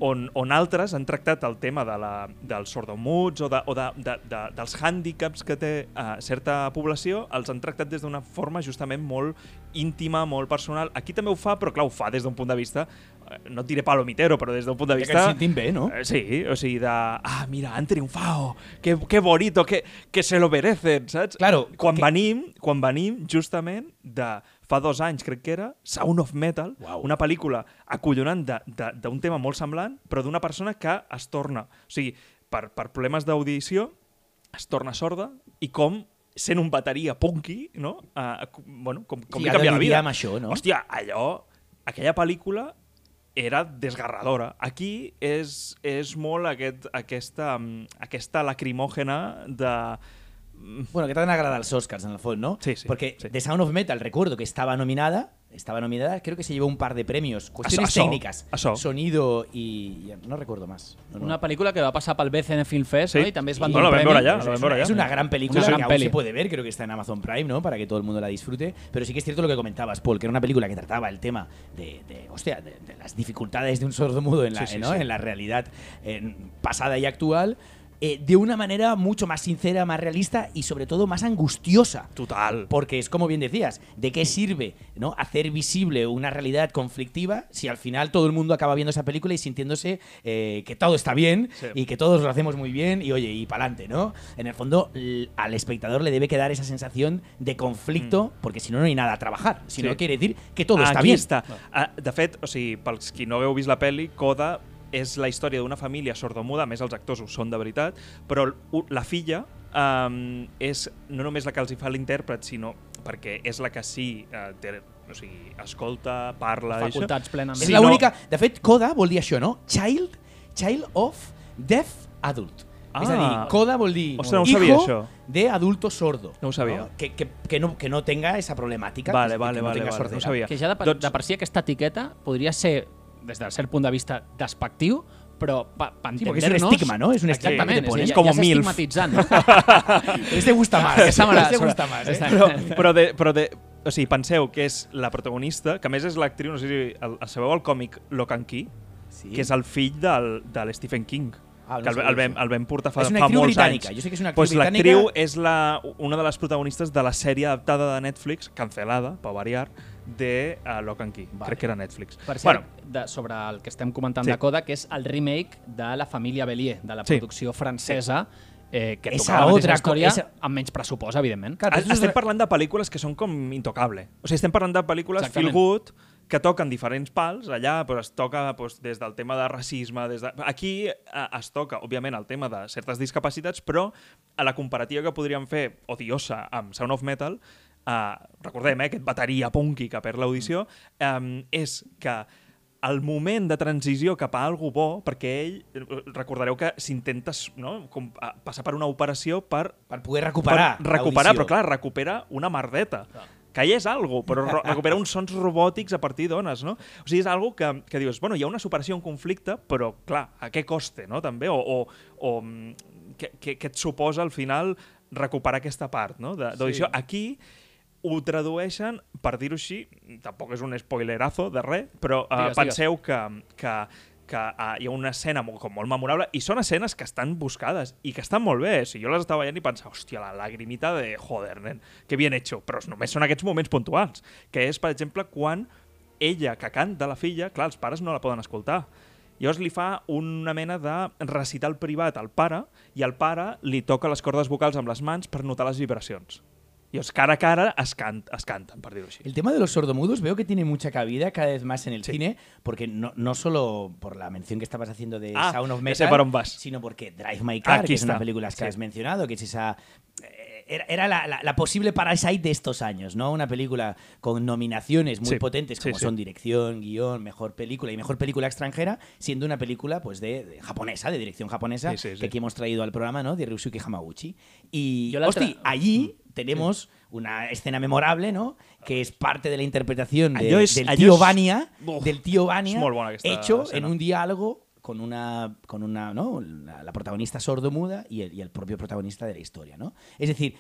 on, on altres han tractat el tema de la, dels sordomuts o, de, o de, de, de, dels hàndicaps que té uh, certa població, els han tractat des d'una forma justament molt íntima, molt personal. Aquí també ho fa, però clar, ho fa des d'un punt de vista, eh, no et diré palomitero, però des d'un punt de Ja que vista... ens sentim bé, no? Eh, Sí, o sigui, de... Ah, mira, han triomfado, que, que bonito, que, que se lo merecen, saps? Claro, Quan que- venim, quan venim justament de fa dos anys, crec que era, Sound of Metal, Uau. una pel·lícula acollonant d'un tema molt semblant, però d'una persona que es torna, o sigui, per, per problemes d'audició, es torna sorda i com sent un bateria punky, no? Uh, bueno, com, com Sí, li canvia la vida. amb això, no? Hòstia, allò, aquella pel·lícula era desgarradora. Aquí és, és molt aquest, aquesta, aquesta lacrimògena de... Bueno, que t'han agradat els Oscars, en el fons, ¿no? Sí, sí, Porque sí. The Sound of Metal, recuerdo que estaba nominada, estaba nominada, creo que se llevó un par de premios. Cuestiones técnicas, sonido y... No recuerdo más. No, no. Una pel·lícula que va passar pel BCN Film Fest Sí. no? i també es van Y- dur No, la allà, Es, la es una, allà. es una gran película Una que gran aún peli. se puede ver, creo que está en Amazon Prime, ¿no? Para que todo el mundo la disfrute. Pero sí que es cierto lo que comentabas, Paul, que era una película que trataba el tema de, de, hostia, de, de las dificultades de un sordomudo en la, Sí, sí, ¿no? sí. en la realidad eh, pasada y actual. Eh, de una manera mucho más sincera, más realista y sobre todo más angustiosa. Total. Porque es como bien decías, ¿de qué sirve ¿no? hacer visible una realidad conflictiva si al final todo el mundo acaba viendo esa película y sintiéndose eh, que todo está bien Sí. y que todos lo hacemos muy bien y oye, y pa'lante, ¿no? En el fondo, al espectador le debe quedar esa sensación de conflicto, porque si no, no hay nada a trabajar. Si Mm. Sí. no, quiere decir que todo está Aquí bien. està. Ah, de fet, o sigui, pels qui no hagueu vist la pel·li, Coda és la història d'una família sordomuda, a més els actors ho són de veritat, però la filla um, és no només la que els hi fa l'intèrpret, sinó perquè és la que sí uh, té, o sigui, escolta, parla... i això. Facultats plenament. És Sí, la no- única... De fet, CODA vol dir això, no? Child, child of deaf adult. És a dir, Ah. CODA vol dir Ostres, no ho hijo sabia, això. de adulto sordo. No ho sabia. No? Que, que, que, no, que no tenga esa problemàtica. Vale, que, vale, que no vale, vale, no sabia. Que ja de, Doncs- de per si aquesta etiqueta podria ser, des del cert punt de vista despectiu, però pa, pa Sí, es un estigma, ¿no? Es un estigma que te pones. és, Es como ja, ja MILF. estigmatitzant, no? Este gusta más. Este sobre- gusta más, ¿eh? Però, però, de, però de, o sigui, penseu que és la protagonista, que a més és l'actriu, no sé si el, el sabeu el còmic Key, Sí. que és el fill del, de l'Stephen King. Ah, no que el, el, vam, el vam portar fa, És una fa actriu molts britànica. anys. Jo sé que és una actriu pues britànica. L'actriu és la, una de les protagonistes de la sèrie adaptada de Netflix, cancelada, per variar, de uh, Lock and Key. Vale. Crec que era Netflix. Per cert, bueno, de, sobre el que estem comentant Sí. de Coda, que és el remake de La família Bélier, de la Sí. producció francesa, eh, que Esa toca la otra història esa- amb menys pressupost, evidentment. Clar, Es- és estem parlant de pel·lícules que són com intocable. O sigui, estem parlant de pel·lícules feel Exactament. good que toquen diferents pals, allà però es toca doncs, des del tema de racisme, des de... aquí eh, es toca, òbviament, el tema de certes discapacitats, però a la comparativa que podríem fer odiosa amb Sound of Metal, eh, recordem, eh, aquest bateria punky que perd l'audició, eh, és que el moment de transició cap a algú bo, perquè ell, recordareu que s'intenta no, com, passar per una operació per Per poder recuperar. per recuperar, però clar, recupera una merdeta. Que ja és algo, però recupera uns sons robòtics a partir d'ones, no? O sigui, és algo que, que dius, bueno, hi ha una superació, un conflicte, però, clar, a què coste, no?, també? O, o, o mm, què, què, et suposa, al final, recuperar aquesta part, no?, de- d'audició. Sí. Aquí ho tradueixen, per dir-ho així, tampoc és un spoilerazo de res, però uh, Digues, penseu que, que, que uh, hi ha una escena molt, com molt memorable i són escenes que estan buscades i que estan molt bé. O sigui, jo les estava veient i pensava, hòstia, la lagrimita de joder, nen, que bien hecho. Però només són aquests moments puntuals, que és, per exemple, quan ella, que canta la filla, clar, els pares no la poden escoltar. Llavors li fa una mena de recital privat al pare i el pare li toca les cordes vocals amb les mans per notar les vibracions. I els cara a cara es, can dir-ho així. El tema de los sordomudos veo que tiene mucha cabida cada vez más en el Sí. cine, porque no, no solo por la mención que estabas haciendo de Ah, Sound of Metal, sino porque Drive My Car, Aquí que es una película que Sí. has mencionado, que es esa... Era, era la, la- la posible Parasite de estos años, ¿no? Una película con nominaciones muy Sí, potentes como sí, sí. son dirección, guion, mejor película y mejor película extranjera, siendo una película pues de, de japonesa, de dirección japonesa, Sí, sí, sí. que aquí hemos traído al programa, ¿no? De Ryusuke Hamaguchi. Y, Yo la otra- hosti, allí tenemos una escena memorable, ¿no? Que es parte de la interpretación de- Allò és- del tío Uf, del tío molt bona aquesta hecho en un diálogo con una, con una, ¿no? La, protagonista sordomuda y el, y el propio protagonista de la historia, ¿no? Es decir,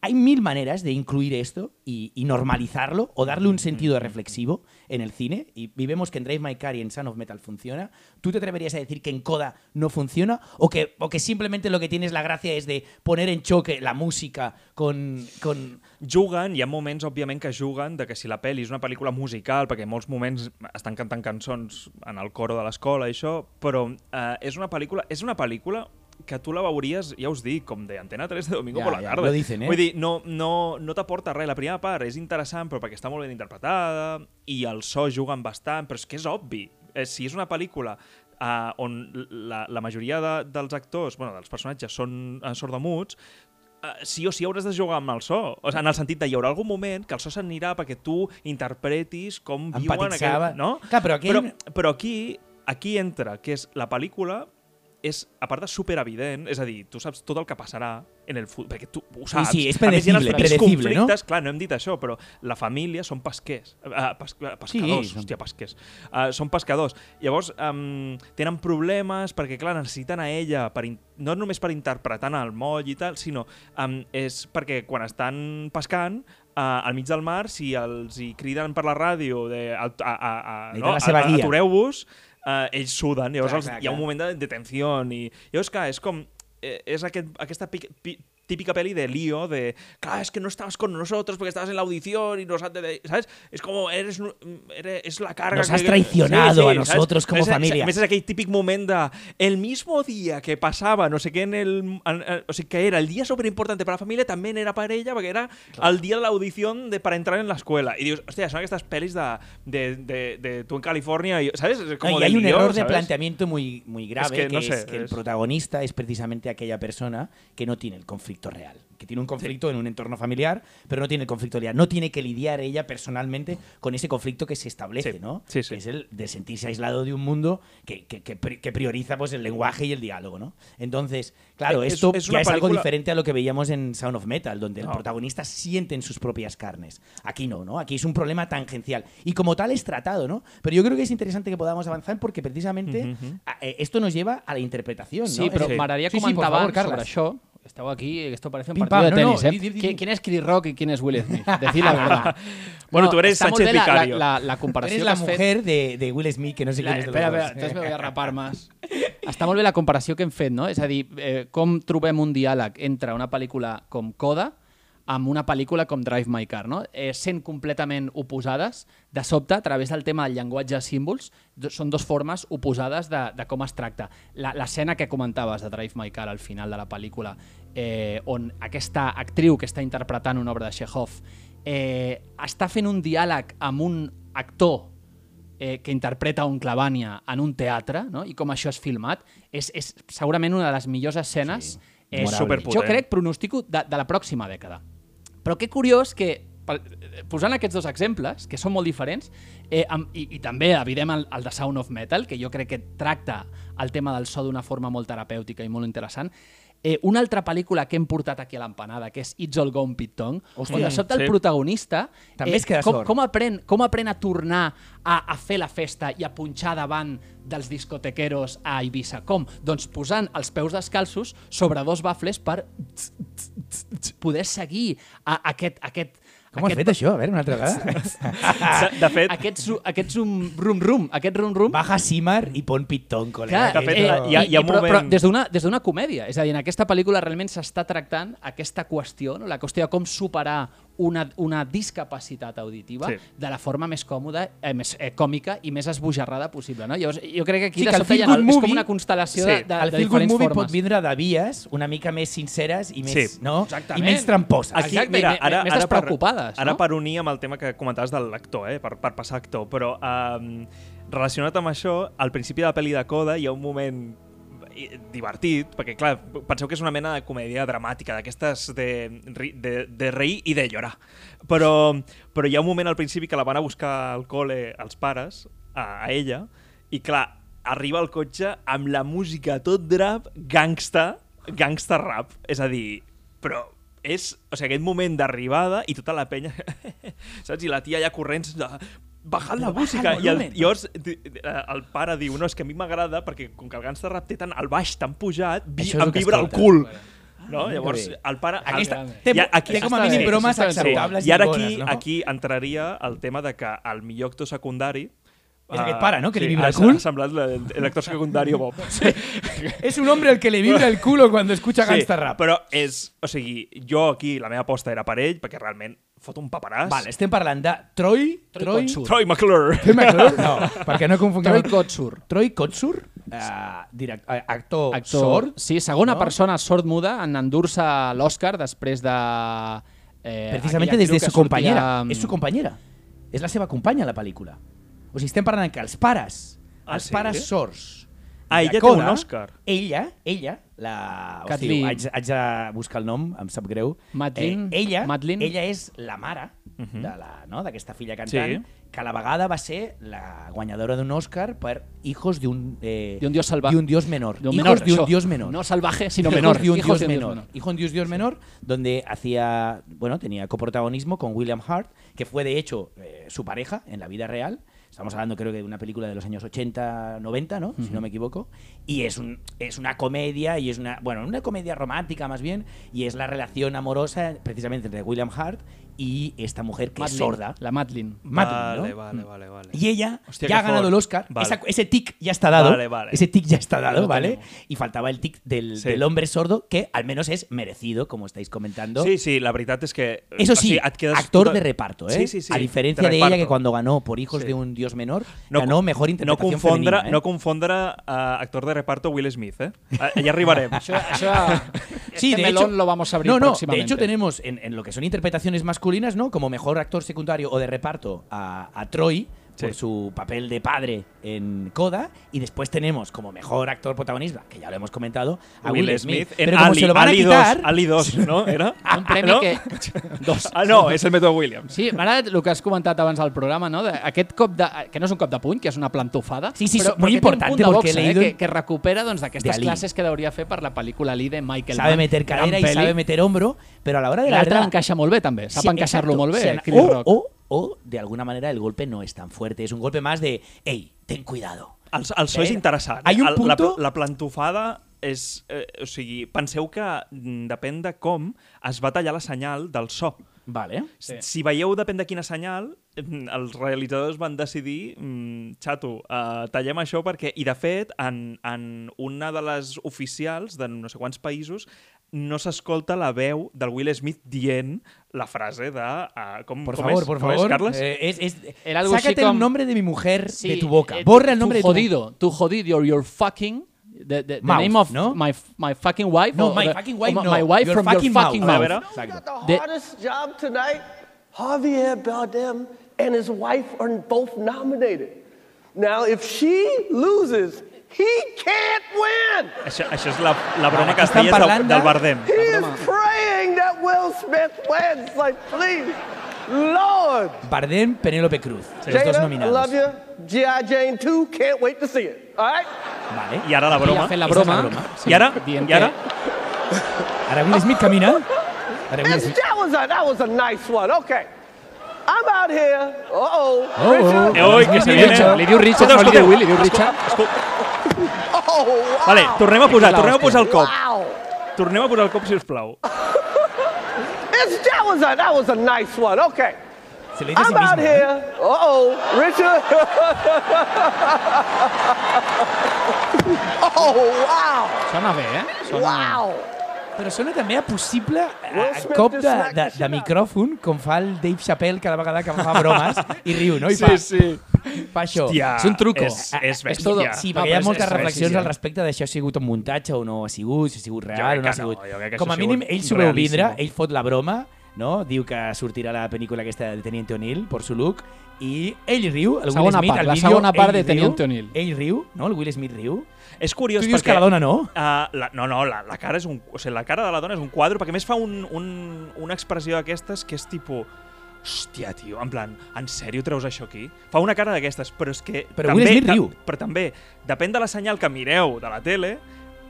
hay mil maneras de incluir esto y, y normalizarlo o darle un sentido reflexivo en el cine. Y, y vemos que en Drive My Car y en Son of Metal funciona. ¿Tú te atreverías a decir que en Coda no funciona? ¿O que, o que simplemente lo que tienes la gracia es de poner en choque la música con... con Juguen, hi ha moments, òbviament, que juguen de que si la pel·li és una pel·lícula musical, perquè en molts moments estan cantant cançons en el coro de l'escola i això, però eh, és una pel·lícula és una pel·lícula que tu la veuries, ja us dic, com de Antena 3 de domingo Ja, por la ja, tarda. lo dicen, eh? Vull dir, no, no, no t'aporta res. La primera part és interessant, però perquè està molt ben interpretada, i el so juguen bastant, però és que és obvi. Eh, si és una pel·lícula uh, on la, la majoria de, dels actors, bueno, dels personatges són uh, sordomuts, uh, sí o sí hauràs de jugar amb el so. O sigui, en el sentit de hi haurà algun moment que el so s'anirà perquè tu interpretis com viuen aquell... No? Clar, però aquí- Però, però aquí, aquí entra, que és la pel·lícula és, a part de superevident, és a dir, tu saps tot el que passarà en el futur, perquè tu ho saps. sí, és A més, predecible, predecible, no? Clar, no hem dit això, però la família són pesquers. Uh, pes pescadors, Sí, hòstia, pesquers. Uh, són pescadors. Llavors, um, tenen problemes perquè, clar, necessiten a ella, per no només per interpretar el moll i tal, sinó um, és perquè quan estan pescant, uh, al mig del mar, si els hi criden per la ràdio de, a, a, a, guia. atureu-vos, uh, ells suden, llavors Clar, els, clar, hi ha un moment de, de tensió i llavors clar, és com eh, és aquest, aquesta pic, pi, típica peli de lío de, claro, es que no estabas con nosotros porque estabas en la audición y nos has de, ¿sabes? Es como, eres, eres es la carga Nos que- has traicionado a nosotros como És- familia. A més, és aquell típic moment de el mismo día que passava no sé què en el... O sigui, que era el dia superimportante para la família, també era per ella, perquè era el dia de l'audició de, para entrar en l'escuela. I dius, hòstia, són aquestes pel·lis de, de, de, de tu en Califòrnia, i, ¿sabes? Es No, como y de hay un lío, error de ¿sabes? planteamiento muy, muy grave, que que, no es sé, que el es- protagonista es precisamente aquella persona que no tiene el conflicto conflicto real. Que tiene un conflicto en un entorno familiar, pero no tiene el conflicto real. No tiene que lidiar ella personalmente con ese conflicto que se establece, Sí, ¿no? sí, sí. Que es el de sentirse aislado de un mundo que, que- que pri- que prioriza pues, el lenguaje y el diálogo, ¿no? Entonces, claro, Es- esto es ya es algo diferente a lo que veíamos en Sound of Metal, donde el protagonista siente en sus propias carnes. Aquí no, ¿no? Aquí es un problema tangencial. Y como tal es tratado, ¿no? Pero yo creo que es interesante que podamos avanzar porque precisamente a- eh, esto nos lleva a la interpretación, ¿no? Sí, però decir, m'agradaria sí, sí, favor, abans sobre Carles. això. Esteu aquí, esto parece un Pim, partido pam, de no, tenis, no, ¿eh? di, di, di. ¿Qui- ¿Quién es Chris Rock y quién es Will Smith? Decir la verdad. Bueno, tú eres Sánchez la, Vicario. La, la, la comparació Eres que la has fet. mujer de, de Will Smith, que no sé La, quién es de los espera, dos. espera, entonces me voy a rapar más. Està molt bé la comparació que hem fet, no? És a dir, eh, com trobem un diàleg entre una pel·lícula com Coda amb una pel·lícula com Drive My Car, no? Eh, sent completament oposades, de sobte, a través del tema del llenguatge de símbols, do- són dues formes oposades de, de com es tracta. La- L'escena que comentaves de Drive My Car al final de la pel·lícula, eh, on aquesta actriu que està interpretant una obra de Chekhov eh, està fent un diàleg amb un actor eh, que interpreta un Clavània en un teatre, no? i com això és filmat, és, és segurament una de les millors escenes Sí, eh, jo crec, pronostico de, de la pròxima dècada. Però que curiós que, eh, posant aquests dos exemples, que són molt diferents, eh, amb, i, i també evident el, el de Sound of Metal, que jo crec que tracta el tema del so d'una forma molt terapèutica i molt interessant, eh, una altra pel·lícula que hem portat aquí a l'empanada, que és It's All Gone Pete Tong, on de sobte sí. el protagonista També es queda com, sord. com, aprèn, com aprèn a tornar a, a fer la festa i a punxar davant dels discotequeros a Eivissa? Com? Doncs posant els peus descalços sobre dos bafles per tss, tss, tss, poder seguir a, aquest, aquest, Com has aquest, fet això? A veure, una altra vegada. De, fet, aquest, aquest zoom, rum rum, aquest rum rum Baja Simar i pon pitón, col·lega. Clar, de fet, que hi ha- hi ha- un però, moment- però des d'una des d'una comèdia. És a dir, en aquesta pel·lícula realment s'està tractant aquesta qüestió, no? la qüestió de com superar una, una discapacitat auditiva Sí. de la forma més còmoda, eh, més eh, còmica i més esbojarrada possible. No? Llavors, jo crec que aquí Sí, de que sobte hi ha, good és com movie- una constel·lació Sí, de, de, el de Feel Good diferents Movie formes. pot vindre de vies una mica més sinceres i més, Sí. no? Exactament. I menys tramposes. Aquí- Exacte, i me- més per, ara no? per unir amb el tema que comentaves de l'actor, eh, per, per passar a actor, però um, relacionat amb això, al principi de la pel·li de Coda hi ha un moment divertit, perquè clar, penseu que és una mena de comèdia dramàtica, d'aquestes de, de, de reir i de llorar. Però, però hi ha un moment al principi que la van a buscar al col·le els pares, a, a ella, i clar, arriba al cotxe amb la música tot drap, gangsta, gangsta rap. És a dir, però és, o sigui, aquest moment d'arribada i tota la penya, saps? I la tia ja corrents bajant la música el i el, llavors eh, el pare diu, no, és que a mi m'agrada perquè com que el gangsta rap té tant el baix tan pujat, vi, és el em vibra el cul. No? Ah, Llavors, el pare... Aquesta, el- té, i aquí- té com a està mínim bromes això està ben acceptables I ara i aquí, bones, no? aquí entraria el tema de que el millor actor secundari És aquest ah, pare, no? Que li vibra el cul. Ha semblat el, el actor secundari Bob. Sí. Es un hombre al que le vibra el culo cuando escucha gangsta rap. Però és... O sigui, jo aquí la meva aposta era per ell, perquè realment fot un paperàs. Vale, estem parlant de Troy... Troy Troy... Kotsur. Troy McClure. Troy McClure? No, perquè no confonguem... Troy Kotsur. Troy Kotsur, uh, direct, uh, actor, Actor, sord. Sí, segona no? persona sord-muda en endur-se l'Oscar després de... Eh, Precisamente aquella desde actriu su sortia compañera. amb- És su compañera. És la seva companya, la pel·lícula. O sigui, estem parlant que els pares, Ah, els sí? pares sords... Ah, de ella té Coda, un Òscar. Ella, ella, la... Kathleen. Hòstia, haig, haig de buscar el nom, em sap greu. Madeline. Eh, ella, Madeline. ella és la mare Mhm. de la- no, d'aquesta filla cantant, Sí. que a la vegada va ser la guanyadora d'un Òscar per Hijos de un... Eh, De un dios salvaje. De un dios menor. De un Hijos menor, de un això. dios menor. No salvaje, sino Hijos menor. de un Hijos dios de un dios menor. menor. Hijo de un dios, dios menor, donde hacía, bueno, tenía coprotagonismo con William Hart, que fue de hecho eh, su pareja en la vida real. Estamos hablando creo que de una película de los años 80, 90, ¿no? Si no me equivoco. Y es, un, es una comedia, y es una, bueno, una comedia romántica más bien, y es la relación amorosa precisamente entre William Hart y esta mujer que es sorda. La Madeline. Madeline, vale, ¿no? vale, vale, vale. Y ella Hostia, ya ha ganado for- el Oscar. Vale. Esa- ese tic ya está dado. Vale, vale. Ese tic ya está dado, lo ¿vale? tenemos. Y faltaba el tic del, Sí. del hombre sordo, que al menos es merecido, como estáis comentando. Sí, sí, la veritat és que... Eso sí, quedes actor de reparto, ¿eh? Sí, sí, sí. A diferencia de, ella, que cuando ganó por Hijos Sí. de un Dios menor, No ganó mejor no interpretación confondre, femenina, ¿eh? no confondre uh, actor de reparto Will Smith, eh? Ah, Ja arribarem. Això, això, Sí, este de melón hecho, lo vamos a abrir no, no, próximamente. de hecho tenemos en, en lo que son interpretaciones masculinas, ¿no? Como mejor actor secundario o de reparto a, a Troy, por su papel de padre en Coda. Y después tenemos como mejor actor protagonista, que ya lo hemos comentado, a Will, Smith. en Pero como Ali, se lo van Ali a quitar, 2, Ali 2, ¿no? Era? Un premi no? que... Dos. Ah, no, és el Método Williams. Sí, m'ha agradat el que has comentat abans al programa, no? De, aquest cop de, que no és un cop de puny, que és una plantofada, Sí, sí, però, muy però importante porque he leído eh, que, que recupera doncs, d'aquestes classes que hauria fer per la pel·lícula Ali de Michael sabe Mann. meter cadera y peli. sabe meter hombro, pero a la hora de la L'altre verdad... l'encaixa molt bé, també. Sap Sí, encaixar-lo molt bé, O sea, Chris o, Rock. o, o, de alguna manera, el golpe no es tan fuerte. Es un golpe más de, hey, ten cuidado. El, el so és Eh, interessant. hay un El- punto- La, la plantofada és... Eh, o sigui, penseu que mm, depèn de com es va tallar la senyal del so. Vale. Sí. Si veieu depèn de quina senyal, mm, els realitzadors van decidir mm, xato, uh, tallem això perquè... I de fet, en, en una de les oficials de no sé quants països no s'escolta la veu del Will Smith dient la frase de... Uh, com, Por com favor, és? por Com és, favor. Carles? Eh, es, es- Era algo sácate el nombre de mi mujer Sí, de tu boca. eh, Borra el tu nombre de tu jodido, tu jodido, you're fucking... The, the, the Mouth, name of ¿no? my, my fucking wife? No, or my the- fucking wife, no. My wife Your from fucking your fucking mouth. mouth. A veure. You got the The- hardest job tonight. Javier Bardem and his wife are both nominated. Now, if she loses, he can't win. Això, això és la, la broma que es del, Bardem. He is praying that Will Smith wins. Like, please, Lord. Bardem, Penélope Cruz. Los dos Jada, I nominados. love you. G.I. Jane 2, can't wait to see it. All right? Vale. I ara la I broma. ha fet la broma. sí, I ara? dient I ara? Will Smith camina. Ahora Will Smith. that, was a, that was a nice one. Okay. I'm out here. Uh-oh. Oh, Richard. Eh, oi, que se viene. Richard, li diu Richard, Escolteu, no li diu escolteu. Will, li diu Richard. Oh, wow. Vale, tornem a posar, tornem a posar el cop. Wow. Tornem a posar el cop, si us plau. It's, that, was a, that was a nice one. Okay. Se sí I'm out mismo. ¿eh? here. Uh-oh. Richard. oh, wow. Sona bé, eh? Sona... Wow. Però sona també a possible Will a, cop de, de, de micròfon, com fa el Dave Chappelle cada vegada que fa bromes i riu, no? I Sí, fa, sí. fa això. Hòstia, És un truco. És, és És todo- bèstia. Sí, No, perquè hi ha moltes és reflexions al respecte d'això ha sigut un muntatge o no ha sigut, si ha sigut real o no ha no, sigut. que Com a mínim, ell s'ho veu vindre, ell fot la broma, no? diu que sortirà la pel·lícula aquesta de Teniente O'Neill, por su look, i ell riu, el Will Segona Smith, part, al la vídeo, segona part de Teniente O'Neill. Ell riu, no? El Will Smith riu. És curiós Tu dius perquè... que la dona no? Uh, la, no, no, la, la cara és un... O sigui, la cara de la dona és un quadre, perquè a més fa un, un, una expressió d'aquestes que és tipus... Hòstia, tio, en plan, en sèrio treus això aquí? Fa una cara d'aquestes, però és que... Però també, Will Smith riu. Però també, depèn de la senyal que mireu de la tele,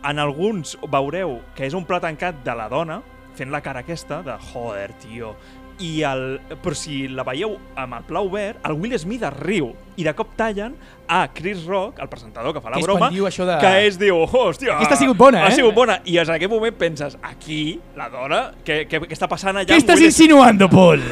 en alguns veureu que és un pla tancat de la dona, fent la cara aquesta, de joder, tio, i el, però si la veieu amb el pla obert, el Will Smith es riu i de cop tallen a Chris Rock, el presentador que fa la Que broma, diu això de- que és, diu, hòstia... Aquesta ha sigut bona, Ha eh? sigut bona. I en aquest moment penses, aquí, la dona, què, què, què està passant allà? ¿Qué amb estás Will Smith? insinuando, Paul?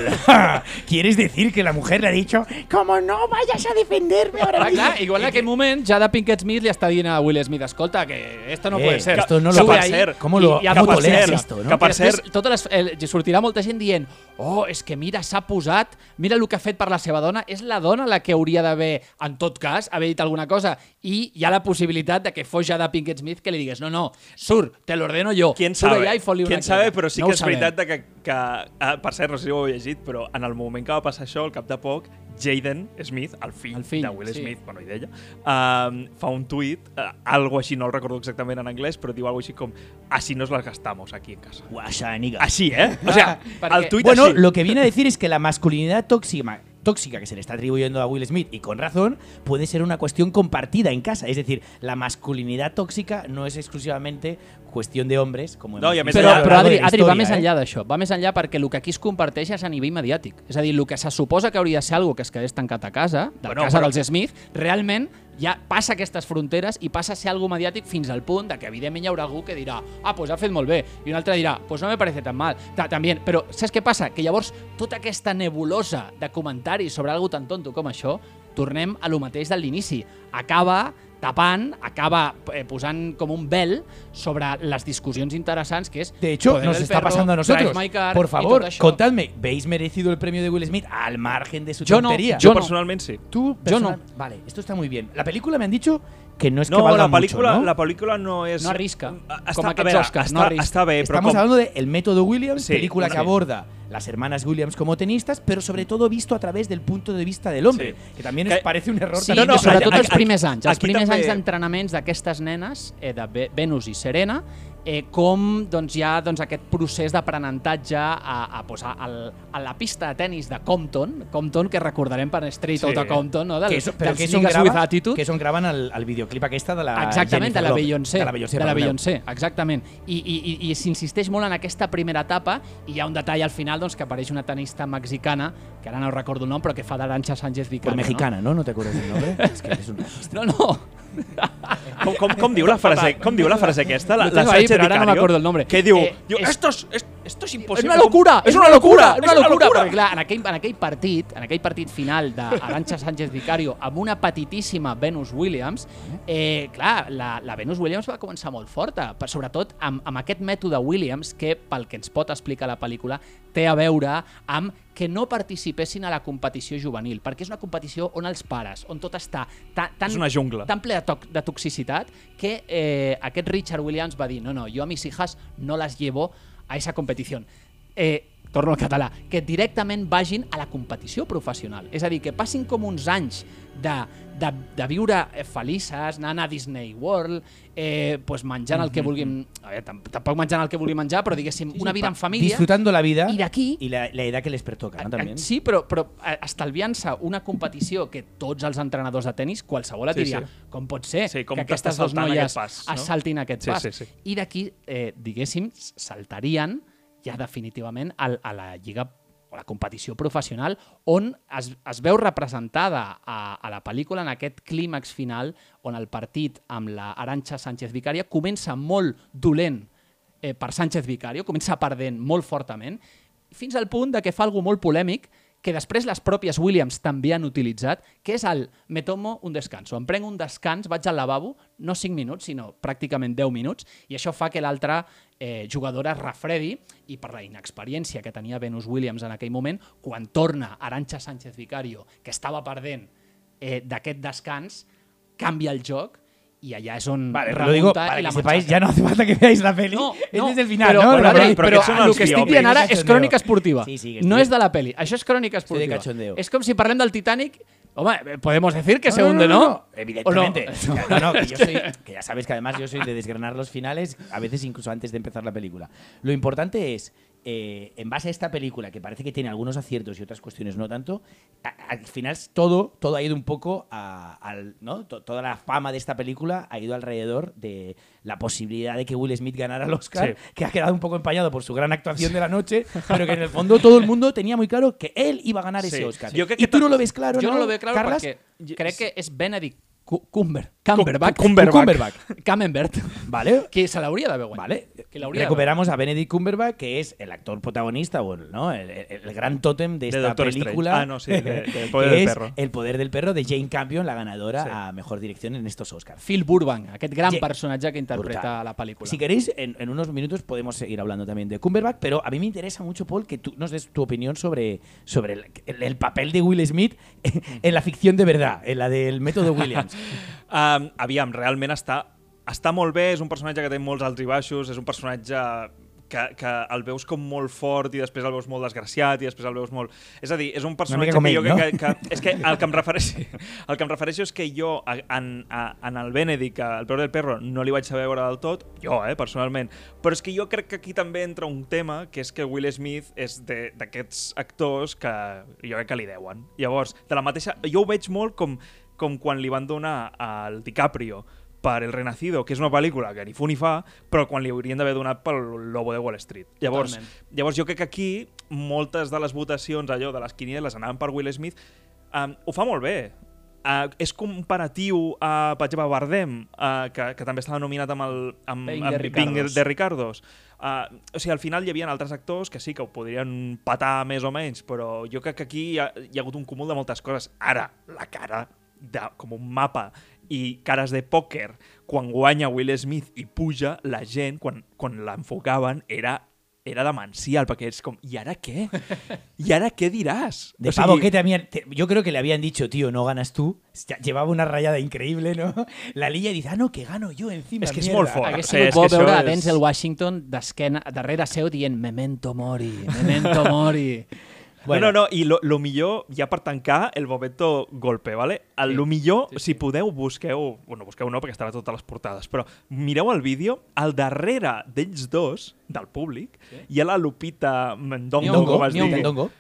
¿Quieres decir que la mujer le ha dicho, como no vayas a defenderme ahora mismo? clar, igual en aquell moment ja de Pinkett Smith li està dient a Will Smith escolta, que esto no Eh, puede ser. esto no lo puede ser. ¿Cómo lo- i cómo toleras ser. esto, no? Que per cert- totes les, el, sortirà molta gent dient oh, és que mira, s'ha posat, mira el que ha fet per la seva dona, és la dona la que hauria d'haver, en tot cas, haver dit alguna cosa i hi ha la possibilitat de que fos ja de Pinkett Smith que li digués, no, no, surt, te l'ordeno jo. Quién sabe, allà i fot-li una quién sabe, però sí No que és sabem. veritat de que, que ah, per cert, no sé si ho heu llegit, però en el moment que va passar això, al cap de poc, Jaden Smith, el fill, El fill, de Will sí. Smith, bueno, i d'ella, um, fa un tuit, uh, algo així, no el recordo exactament en anglès, però diu algo així com, así nos las gastamos aquí en casa. Guaxaniga. Així, eh? O sea, Perquè- el tuit Bueno, així. lo que viene a decir es que la masculinidad tóxica, tóxica que se le está atribuyendo a Will Smith, y con razón, puede ser una cuestión compartida en casa. Es decir, la masculinidad tóxica no es exclusivamente cuestión de hombres, como No, i a més Però, però Adri, Adri va historia, més ¿eh? enllà d'això. Va més enllà perquè el que aquí es comparteix és a nivell mediàtic. És a dir, el que se suposa que hauria de ser algo que es quedés tancat a casa, de la Bueno, casa però- dels Smith, realment ja passa aquestes fronteres i passa a ser algo mediàtic fins al punt de que evidentment hi haurà algú que dirà ah, pues ha fet molt bé, i un altre dirà pues no me parece tan mal. Ta també, però saps què passa? Que llavors tota aquesta nebulosa de comentaris sobre algo tan tonto com això, tornem a lo mateix de l'inici. Acaba tapant, acaba eh, posant com un vel sobre les discussions interessants que és De hecho, nos está perro, pasando a nosotros. Car Por favor, contadme, ¿veis merecido el premio de Will Smith al margen de su Yo no, tontería? Jo jo no. personalment sí. Tú, Yo no. personal- Vale, esto está muy bien. La película me han dicho que no es que No, valga la pel·lícula, mucho, ¿no? la pel·lícula no és... No arrisca. Està, Com a aquests veure, Oscars, està, no. Està bé, Estamos com... hablando de El método Williams, Sí, película sí. que aborda las hermanas Williams como tenistas, pero sobre todo visto a través del punto de vista del hombre, Sí. que también Que- es, parece un error. Sí, no, de- sobretot els primers anys. Els primers també- anys d'entrenaments d'aquestes nenes, eh, de Ve- Venus i Serena, eh, com doncs, hi ha doncs, aquest procés d'aprenentatge a, a, posar al, a la pista de tennis de Compton, Compton que recordarem per Straight Sí. Outta Compton, no? Del, que és, però dels que és on with Attitude. que és on graven el, el videoclip aquesta de la Exactament, de Jennifer la Lopez. Beyoncé. De la Beyoncé, de la. Beyoncé, exactament. I, i, i, i s'insisteix molt en aquesta primera etapa i hi ha un detall al final doncs, que apareix una tenista mexicana, que ara no recordo el nom, però que fa d'Arancha Sánchez Vicario. Pues mexicana, ¿no? ¿No te acuerdas del nombre? es que eres un No, no. Com, com, com, diu la frase, com diu la frase aquesta? La, Lo la tengo ahí, Sánchez pero ahora no me acuerdo el nombre. Que diu, Eh, diu es- esto, es, es- esto es És imposible. una locura! És una locura! És una locura! locura! Perquè, clar, en aquell, en aquell partit, en aquell partit final d'Arancha Sánchez Vicario amb una petitíssima Venus Williams, eh, clar, la, la Venus Williams va començar molt forta, per- sobretot amb, amb aquest mètode Williams que, pel que ens pot explicar la pel·lícula, té a veure amb que no participessin a la competició juvenil, perquè és una competició on els pares, on tot està tan, tan, És una jungla. tan ple de, toc, de toxicitat que eh, aquest Richard Williams va dir no, no, yo a mis hijas no las llevo a esa competició. Eh, torno al català, que directament vagin a la competició professional. És a dir, que passin com uns anys de, de, de viure eh, felices, anant a Disney World, eh, pues menjant el que vulguin... A veure, tam- tampoc menjant el que vulguin menjar, però diguéssim, una vida en família. Disfrutando la vida I d'aquí- y la, la edad que les pertoca, ¿no? También. Sí, però, però estalviant-se una competició que tots els entrenadors de tennis, qualsevol et Sí, diria, sí. com pot ser Sí, com que aquestes dues noies aquest pas, no? es saltin aquest Sí, pas. sí, sí. I d'aquí, eh, diguéssim, saltarien ja definitivament al, a la lliga la competició professional on es, es veu representada a, a la pel·lícula en aquest clímax final on el partit amb la Arancha Sánchez Vicaria comença molt dolent eh, per Sánchez Vicario, comença perdent molt fortament, fins al punt de que fa algo molt polèmic que després les pròpies Williams també han utilitzat, que és el me tomo un descanso. Em prenc un descans, vaig al lavabo, no 5 minuts, sinó pràcticament 10 minuts, i això fa que l'altra eh, jugadora es refredi i per la inexperiència que tenia Venus Williams en aquell moment, quan torna Arancha Sánchez Vicario, que estava perdent eh, d'aquest descans, canvia el joc i allà és on Vale, lo digo para que la sepáis, matxaca. ya no hace falta que veáis la peli. No, es no, desde el final, però, ¿no? Però, però, però, el que estic dient ara és crònica esportiva. Sí, sí, que no és de la peli. Això és crònica esportiva. És com si parlem del Titanic... Podemos decir que se No, hunde, no, ¿no? no, Evidentemente. Que yo soy, que ya sabes que además yo soy de desgranar los finales, a veces incluso antes de empezar la película. Lo importante es, eh, en base a esta película, que parece que tiene algunos aciertos y otras cuestiones no tanto, a- al final todo, todo ha ido un poco a- al, ¿no? To- Toda la fama de esta película ha ido alrededor de la posibilidad de que Will Smith ganara el Oscar, Sí. que ha quedado un poco empañado por su gran actuación de la noche, pero que en el fondo todo el mundo tenía muy claro que él iba a ganar Sí. ese Oscar. Yo creo ¿Y que tú ta- no lo ves claro, Jo no no, lo veo claro Carlas? perquè crec que és Benedict Cumber, Cumberbatch, Cumberbatch. Cumberbatch. Camembert, ¿Vale? que se l'hauria d'haver guanyat. Vale. Que d'haver Recuperamos a Benedict Cumberbatch, que es el actor protagonista, o el, ¿no? el, el- el gran tótem de De esta Doctor Strange. película. Ah, no, sí, de- de El poder que del es perro. El poder del perro de Jane Campion, la ganadora Sí. a mejor dirección en estos Oscars. Phil Burbank, aquest gran Ye- personatge que interpreta Brutal. la pel·lícula. Si queréis, en, en unos minutos podemos seguir hablando también de Cumberbatch, pero a mí me interesa mucho, Paul, que tú nos des tu opinión sobre, sobre el, el- el papel de Will Smith en la ficción de verdad, en la del método Williams. Um, aviam, realment està, està molt bé, és un personatge que té molts alts i baixos, és un personatge que, que el veus com molt fort i després el veus molt desgraciat i després el veus molt... És a dir, és un personatge que ell, jo crec no? que, que... És que el que em refereixo, el que em refereixo és que jo en, en el Benedict, el Perro del Perro, no li vaig saber veure del tot, jo, eh, personalment, però és que jo crec que aquí també entra un tema, que és que Will Smith és de- d'aquests actors que jo crec que li deuen. Llavors, de la mateixa... Jo ho veig molt com, com quan li van donar al DiCaprio per El Renacido, que és una pel·lícula que ni fu ni fa, però quan li haurien d'haver donat pel Lobo de Wall Street. Llavors, Totalment. llavors jo crec que aquí moltes de les votacions, allò de les quinieles, anaven per Will Smith, um, ho fa molt bé. Uh, és comparatiu a, per exemple, Bardem, uh, que, que també estava nominat amb el amb, Bing amb de Bing Ricardos. de Ricardos. Uh, o sigui, al final hi havia altres actors que sí que ho podrien patar més o menys, però jo crec que aquí hi ha, hi ha hagut un cúmul de moltes coses. Ara, la cara de, com un mapa i cares de pòquer quan guanya Will Smith i puja, la gent, quan, quan l'enfocaven, era era demencial, perquè és com, i ara què? I ara què diràs? De pavo que también, te- yo creo que le habían dicho, tío, no ganas tú. Llevaba una rayada increíble, ¿no? La lilla dice, ah, no, que gano yo encima. Es que es mierda". molt fort. Hagués Sí, sigut és bo veure a és- Denzel Washington d'esquena, darrere seu dient Memento mori, memento mori. Bueno. No, no, no, i lo, lo millor, ja per tancar, el momento golpe, ¿vale? El, lo millor, si podeu, busqueu... Bueno, busqueu no, perquè estarà a totes les portades, però mireu el vídeo, al darrere d'ells dos, del públic, hi ha la Lupita Mendongo, Nyong'o, com es Nyong'o. digui, Ndongo.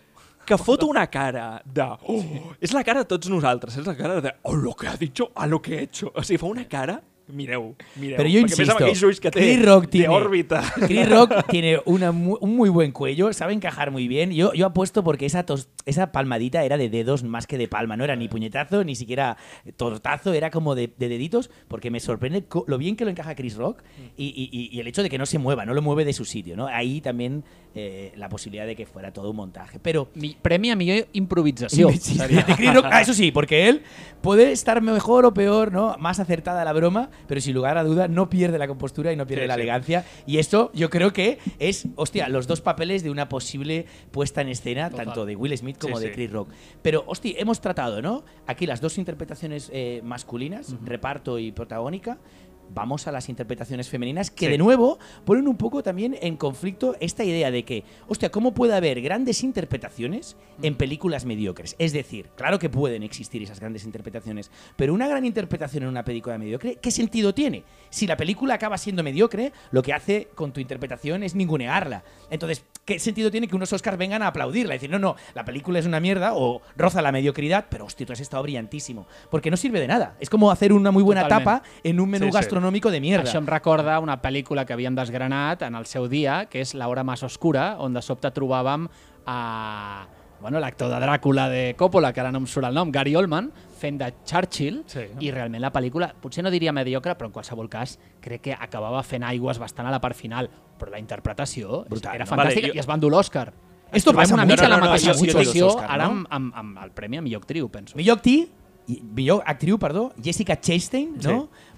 que fot una cara de... Oh, és la cara de tots nosaltres, és la cara de... Oh, lo que ha dicho, a lo que he hecho. O sigui, fa una cara... Mireu, mireu. Pero yo insisto, que Chris Rock tiene, d'òrbita. Chris Rock tiene una mu- un muy buen cuello, sabe encajar muy bien. Yo, yo apuesto porque esa, tos- esa palmadita era de dedos más que de palma, no era ni puñetazo, ni siquiera tortazo, era como de, de deditos, porque me sorprende lo bien que lo encaja Chris Rock y, y- el hecho de que no se mueva, no lo mueve de su sitio. ¿no? Ahí también eh, la posibilidad de que fuera todo un montaje. Pero Mi, premi a millor improvisació. Sí, sí, de Chris Rock. Ah, eso sí, porque él puede estar mejor o peor, ¿no? Más acertada la broma, pero sin lugar a duda no pierde la compostura y no pierde Sí, la sí. elegancia. Y esto yo creo que es, hostia, los dos papeles de una posible puesta en escena, Total. tanto de Will Smith como Sí, de sí. Chris Rock. Pero, hostia, hemos tratado, ¿no? Aquí las dos interpretaciones eh, masculinas, reparto y protagónica. Vamos a las interpretaciones femeninas que Sí. de nuevo ponen un poco también en conflicto esta idea de que, hostia, ¿cómo puede haber grandes interpretaciones en películas mediocres? Es decir, claro que pueden existir esas grandes interpretaciones, pero una gran interpretación en una película mediocre, ¿qué sentido tiene? Si la película acaba siendo mediocre, lo que hace con tu interpretación es ningunearla. Entonces, ¿qué sentido tiene que unos Oscars vengan a aplaudirla? Y decir, no, no, la película es una mierda o roza la mediocridad, pero hostia, tú has estado brillantísimo. Porque no sirve de nada. Es como hacer una muy buena Totalment. tapa en un menú Sí, sí. gastronómico de mierda. Això em recorda una pel·lícula que havíem desgranat en el seu dia, que és L'hora más oscura, on de sobte trobàvem a bueno, l'actor de Dràcula de Coppola, que ara no em surt el nom, Gary Oldman, fent de Churchill, Sí. i realment la pel·lícula, potser no diria mediocre, però en qualsevol cas crec que acabava fent aigües bastant a la part final, però la interpretació Brutal, era no? fantàstica Vale, jo- i es van dur l'Oscar. Esto pasa una mica No, la no, no, mateixa jo sí, situació Oscar, ara no? amb, amb, amb el Premi a millor actriu, penso. Millor actriu, i- millor actriu, perdó, Jessica Chastain, Sí.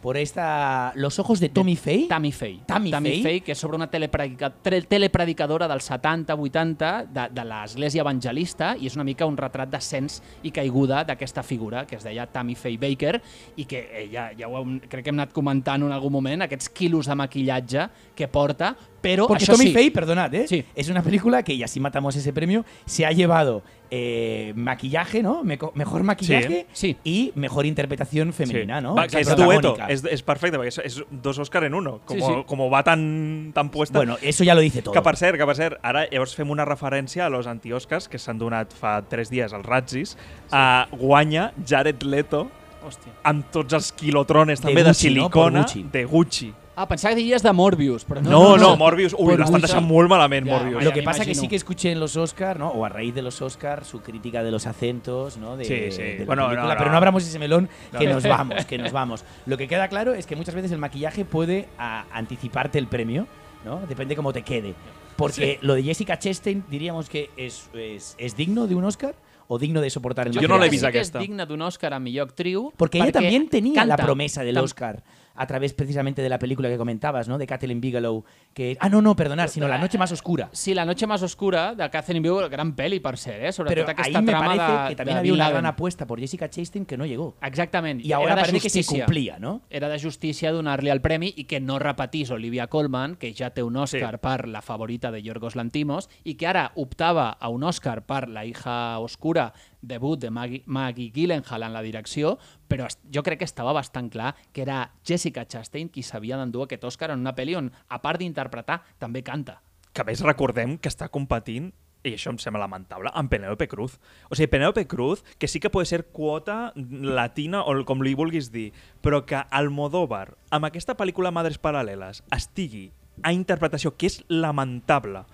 Por esta Los ojos de Tommy Faye. Tammy Faye. Tammy Faye. Faye, que és sobre una telepredica, telepredicadora dels 70-80 de, de l'església evangelista i és una mica un retrat d'ascens i caiguda d'aquesta figura que es deia Tammy Faye Baker i que eh, ja, ja ho hem, crec que hem anat comentant en algun moment, aquests quilos de maquillatge que porta, però Porque Tommy sí, Faye, perdonad, ¿eh? Sí. es una película que, y así matamos ese premio, se ha llevado eh, maquillaje, ¿no? Meco- mejor maquillaje Sí. y mejor interpretación femenina, ¿no? Va, O sea, que és dueto, perquè és, és dos Òscar en uno, com, Sí, sí. com va tan, tan puesta. Bueno, eso ya lo dice todo. Que per cert, que per cert, ara llavors fem una referència a los anti-Oscars que s'han donat fa tres dies als Razzis. Sí. Uh, guanya Jared Leto Hòstia. amb tots els quilotrones De també de, Gucci, no? Silicona Gucci. de Gucci. Ah, pensava que diries de Morbius, però no. No, no, Morbius. Ui, l'estan deixant molt malament, Ja, Morbius. Lo que pasa que imagino. sí que escuché en los Oscars, ¿no? O a raíz de los Oscars, su crítica de los acentos, ¿no? De, Sí, sí. de la Bueno, película. no, no. Pero no abramos ese melón, que No. nos vamos, que nos vamos. Lo que queda claro es que muchas veces el maquillaje puede a- anticiparte el premio, ¿no? Depende cómo te quede. Porque lo de Jessica Chastain diríamos que es, es, es digno de un Oscar o digno de soportar el Jo crec no l'he que vist, sí que aquesta. és digne d'un Òscar a millor actriu. Porque ella perquè también tenía la canta. promesa del Oscar a través precisamente de la película que comentabas, ¿no? De Kathleen Bigelow. Que, ah, no, no, perdonar, sino La Noche Más Oscura. Sí, La noche más oscura, de Catherine Bigelow, gran pel·li, per ser, eh? Sobretot Pero aquesta ahí me trama parece de, que había Bin una gran apuesta por Jessica Chastain que no llegó. Exactament. Y ahora era de parece que se cumplía, ¿no? Era de justícia donar-li el premi i que no repetís Olivia Colman, que ja té un Òscar Sí. per la favorita de Yorgos Lantimos, i que ara optava a un Òscar per La hija oscura, debut de Maggie, Maggie Gyllenhaal en la direcció, però jo crec que estava bastant clar que era Jessica Chastain qui s'havia d'endur aquest Òscar en una pel·li on, a part d'interpretar, també canta. Que més recordem que està competint i això em sembla lamentable, amb Penélope Cruz. O sigui, Penélope Cruz, que sí que pot ser quota latina o com li vulguis dir, però que Almodóvar, amb aquesta pel·lícula Madres Paral·leles, estigui a interpretació que és lamentable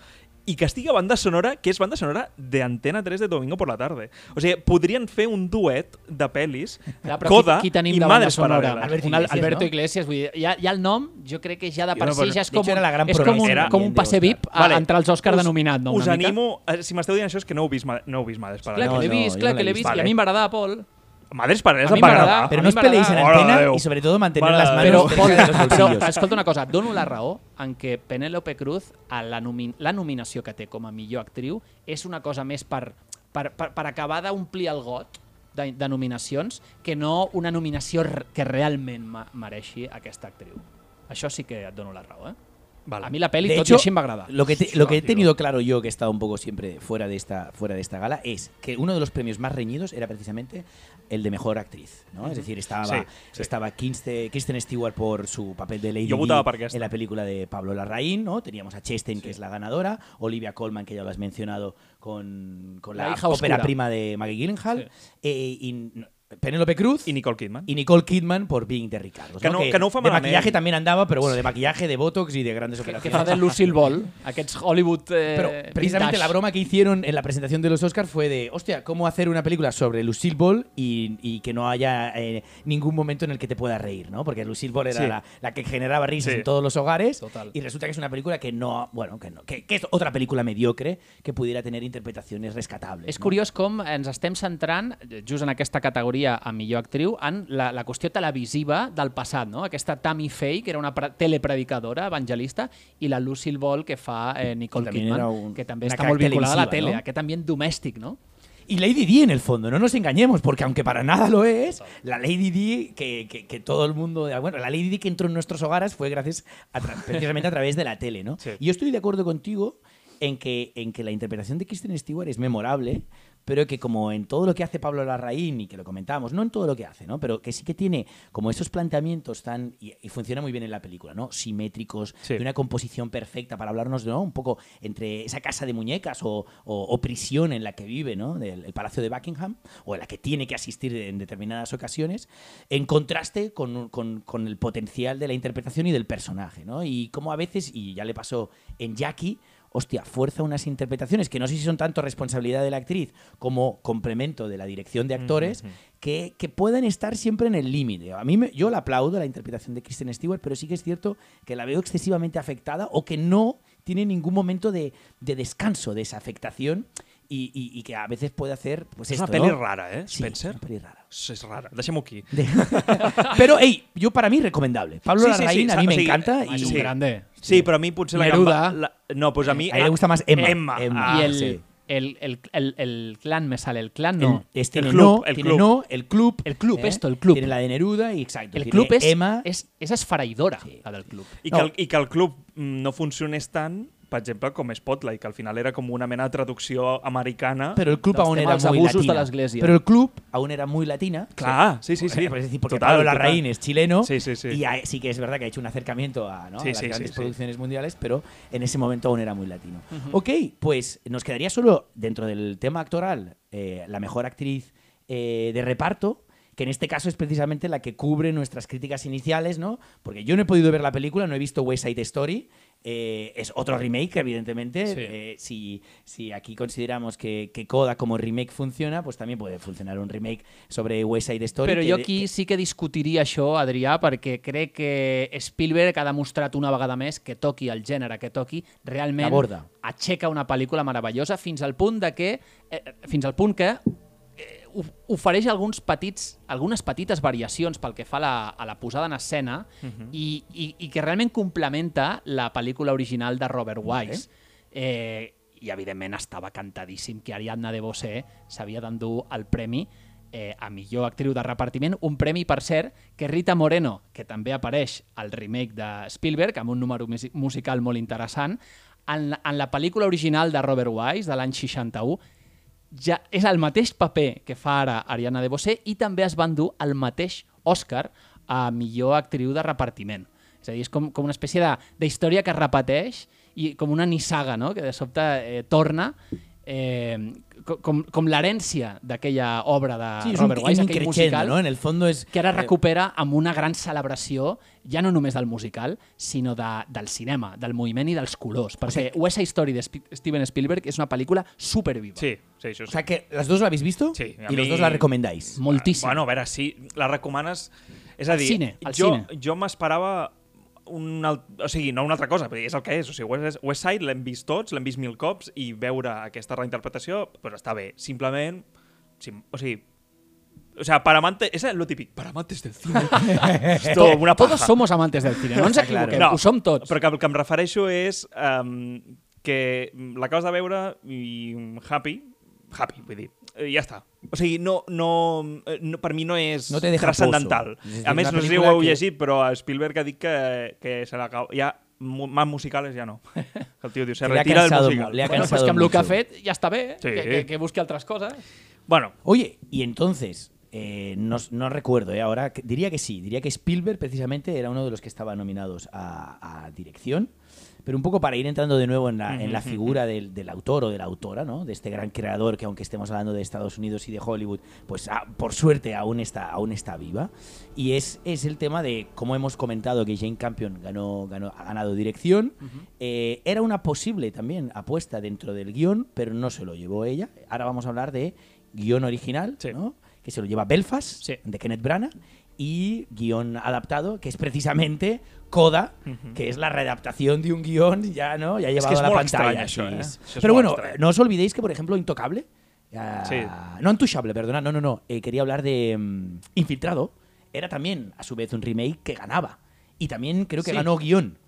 i que estigui a banda sonora, que és banda sonora de Antena 3 de Domingo por la tarde. O sigui, podrien fer un duet de pel·lis, Clar, Coda qui, qui tenim i Madres sonora? Paral·leles. Alberto Un Al- Iglesias, Alberto no? Iglesias, vull dir, ja, ja el nom, jo crec que ja de per no, si ja és com, era la gran és com un, también com un de passe. VIP a, entre els Oscars us- denominat, no? Us mica? animo, eh, si m'esteu dient això és que no heu vist, no heu vist Madres Clar Paral·leles. que l'he No, no, vist, clar no que l'he vist, i a mi m'agradava, Pol. Madres paredes A em va m'agrada, agradar. Pero a no os peleéis en antena Déu. y sobre todo mantener Mare las de manos Però, però bolsillos. escolta una cosa, dono la raó en què Penélope Cruz, a la, nomi la nominació que té com a millor actriu, és una cosa més per, per, per, per acabar d'omplir el got de, de nominacions que no una nominació que realment mereixi aquesta actriu. Això sí que et dono la raó, eh? Vale. A mi la pel·li, De hecho, va agradar. Lo que, te- lo que he tenido claro yo, que he estado un poco siempre fuera de esta, fuera de esta gala, es que uno de los premios más reñidos era precisamente el de mejor actriz. ¿no? Es decir, estaba, Sí, sí. estaba Kirsten, Kristen Stewart por su papel de Lady Yo en la película de Pablo Larraín, ¿no? Teníamos a Chastain, que es la ganadora, Olivia Colman, que ya lo has mencionado, con, con La la, hija ópera oscura. prima de Maggie Gyllenhaal, Sí. eh, y Penélope Cruz I Nicole Kidman. y Nicole Kidman por Being de Ricardo. Que no- que no ho fa de maquillaje también andaba, pero bueno, de maquillaje, de botox y de grandes que, que operaciones. fa de Lucille Ball, aquests Hollywood eh, Pero precisamente vintage. la broma que hicieron en la presentación de los Oscars fue de, hostia, ¿cómo hacer una película sobre Lucille Ball y, y que no haya eh, ningún momento en el que te puedas reír, ¿no? Porque Lucille Ball era Sí. la, la que generaba risas Sí. en todos los hogares Total. y resulta que es una película que no, bueno, que, no, que, que es otra película mediocre que pudiera tener interpretaciones rescatables. És ¿no? curiós com ens estem centrant, just en aquesta categoria a millor actriu, en la, la qüestió televisiva del passat, no? Aquesta Tammy Faye, que era una pre- telepredicadora evangelista, i la Lucille Ball, que fa eh, Nicole També Kidman, un- que també està molt vinculada a la tele, ¿no? aquest ambient domèstic, no? Y Lady Di en el fondo, no nos engañemos, porque aunque para nada lo es, la Lady Di que, que- que todo el mundo, bueno, la Lady Di que entró en nuestros hogares fue gracias a precisamente a través de la tele, ¿no? Sí. Y yo estoy de acuerdo contigo en que, en que la interpretación de Kristen Stewart es memorable, pero que como en todo lo que hace Pablo Larraín, y que lo comentábamos, no en todo lo que hace, ¿no? Pero que sí que tiene como esos planteamientos tan, y, y funciona muy bien en la película, ¿no? Simétricos, Sí. de una composición perfecta para hablarnos, ¿no? Un poco entre esa casa de muñecas o, o- o prisión en la que vive, ¿no? Del el Palacio de Buckingham, o en la que tiene que asistir en determinadas ocasiones, en contraste con, con- con el potencial de la interpretación y del personaje, ¿no? Y como a veces, y ya le pasó en Jackie, hostia, fuerza unas interpretaciones que no sé si son tanto responsabilidad de la actriz como complemento de la dirección de actores, que, que pueden estar siempre en el límite. A mí me- yo la aplaudo la interpretación de Kristen Stewart, pero sí que es cierto que la veo excesivamente afectada o que no tiene ningún momento de, de descanso de esa afectación y, y- y que a veces puede hacer pues És esto, una pel·li ¿no? rara, eh, Sí, Spencer? es una peli rara. És rara. Deixem-ho aquí. De- pero, hey, yo para mí recomendable. Pablo Sí, sí, sí, Larraín a mí me encanta És y un Sí. grande. Sí, però a mi potser la Neruda. gamba... La, no, doncs a mi... A él le gusta más Emma. Emma. Emma. Ah, I el, sí. el, el, el, el clan me sale, el clan no. El, este El club, no, el club. no, el club. El club, ¿eh? esto, el club. Tiene la de Neruda y exacto. el club és, Emma. és, és esfereïdora, la del club. I, No. que el, I que el club mm, no funcionés tant, per exemple, com Spotlight, que al final era com una mena de traducció americana. Pero el club aún era muy abusos de latina. l'església. Pero el club aún era muy latina. Clar, sí, sí, sí. Es decir, porque Total, Pablo total. Larraín es chileno. Sí, sí, sí. Y ha- sí que es verdad que ha hecho un acercamiento a, ¿no? Sí, a las sí, grandes sí, sí. producciones mundiales, pero en ese momento aún era muy latino. Ok, pues nos quedaría solo dentro del tema actoral eh, la mejor actriz eh, de reparto que en este caso es precisamente la que cubre nuestras críticas iniciales, ¿no? Porque yo no he podido ver la película, no he visto West Side Story, eh, es otro remake, evidentemente. Sí. Eh, si, si aquí consideramos que, que Coda como remake funciona, pues también puede funcionar un remake sobre West Side Story. Però jo de- aquí que- sí que discutiria això, Adrià, perquè crec que Spielberg ha demostrat una vegada més que toqui el gènere que toqui, realment aixeca una pel·lícula meravellosa fins al punt de que eh, fins al punt que eh, ofereix alguns petits, algunes petites variacions pel que fa a la, a la posada en escena i, i, i que realment complementa la pel·lícula original de Robert Wise. Eh, I, evidentment, estava cantadíssim que Ariadna DeBose s'havia d'endur el premi eh, a millor actriu de repartiment, un premi, per cert, que Rita Moreno, que també apareix al remake de Spielberg, amb un número musi- musical molt interessant, en, la- en la pel·lícula original de Robert Wise, de l'any 61, ja és el mateix paper que fa ara Ariana DeBose i també es va endur el mateix Oscar a millor actriu de repartiment. És a dir, és com, com una espècie de- d'història que es repeteix i com una nissaga, no? que de sobte eh, torna eh, co- com, com l'herència d'aquella obra de Sí, un, Robert un Wise, aquell increchendo, musical, ¿no? En el fondo es... que ara eh, recupera amb una gran celebració, ja no només del musical, sinó de, del cinema, del moviment i dels colors. Perquè West Side Story de Sp Steven Spielberg és una pel·lícula superviva. Sí, sí, això O sí. sea que las dos la habéis visto Sí, a y los dos la recomendáis. Moltíssim. Bueno, a veure, sí, la recomanes... És a Al dir, cine, jo, cine. jo m'esperava un alt... o sigui, no una altra cosa, però és el que és. O sigui, West, West Side l'hem vist tots, l'hem vist mil cops i veure aquesta reinterpretació pues, està bé. Simplement, sim, o sigui, O sea, para amantes... És lo típic, para amantes del cine. Esto, una paja. Todos somos amantes del cine, no ens equivoquem, No, ho som tots. Però que el que em refereixo és um, que l'acabes de veure i happy, happy, vull dir, eh, ja està. O sigui, no, no, eh, no, per mi no és No transcendental. És A més, no sé si ho heu que- llegit, però Spielberg ha dit que, que se l'acaba... Ja, más musicales ja no. El tio diu, se Que le ha retira del musical. mu- le ha Bueno, pues cansado que amb el que ha fet ja està bé, Sí. que, que, que busqui altres coses. Bueno, Oye, y entonces, eh, no, no recuerdo, ¿eh? ahora diría que sí, diría que Spielberg precisamente era uno de los que estaba nominados a, a dirección, pero un poco para ir entrando de nuevo en la, en la figura del, del autor o de la autora, ¿no? de este gran creador que aunque estemos hablando de Estados Unidos y de Hollywood, pues ah, por suerte aún está, aún está viva. Y es, es el tema de, como hemos comentado, que Jane Campion ganó, ganó, ha ganado dirección, eh, era una posible también apuesta dentro del guion, pero no se lo llevó ella. Ahora vamos a hablar de guion original, Sí. ¿no? que se lo lleva Belfast, Sí. de Kenneth Branagh, y guion adaptado, que es precisamente Coda, que es la readaptación de un guion ya, ¿no? ya llevado es a la pantalla. eh? Pero bueno, no os olvidéis que, por ejemplo, Intocable, Sí. no Untouchable, perdona, no, no, no, eh, quería hablar de mm, Infiltrado, era también a su vez un remake que ganaba. Y también creo que Sí. ganó guion.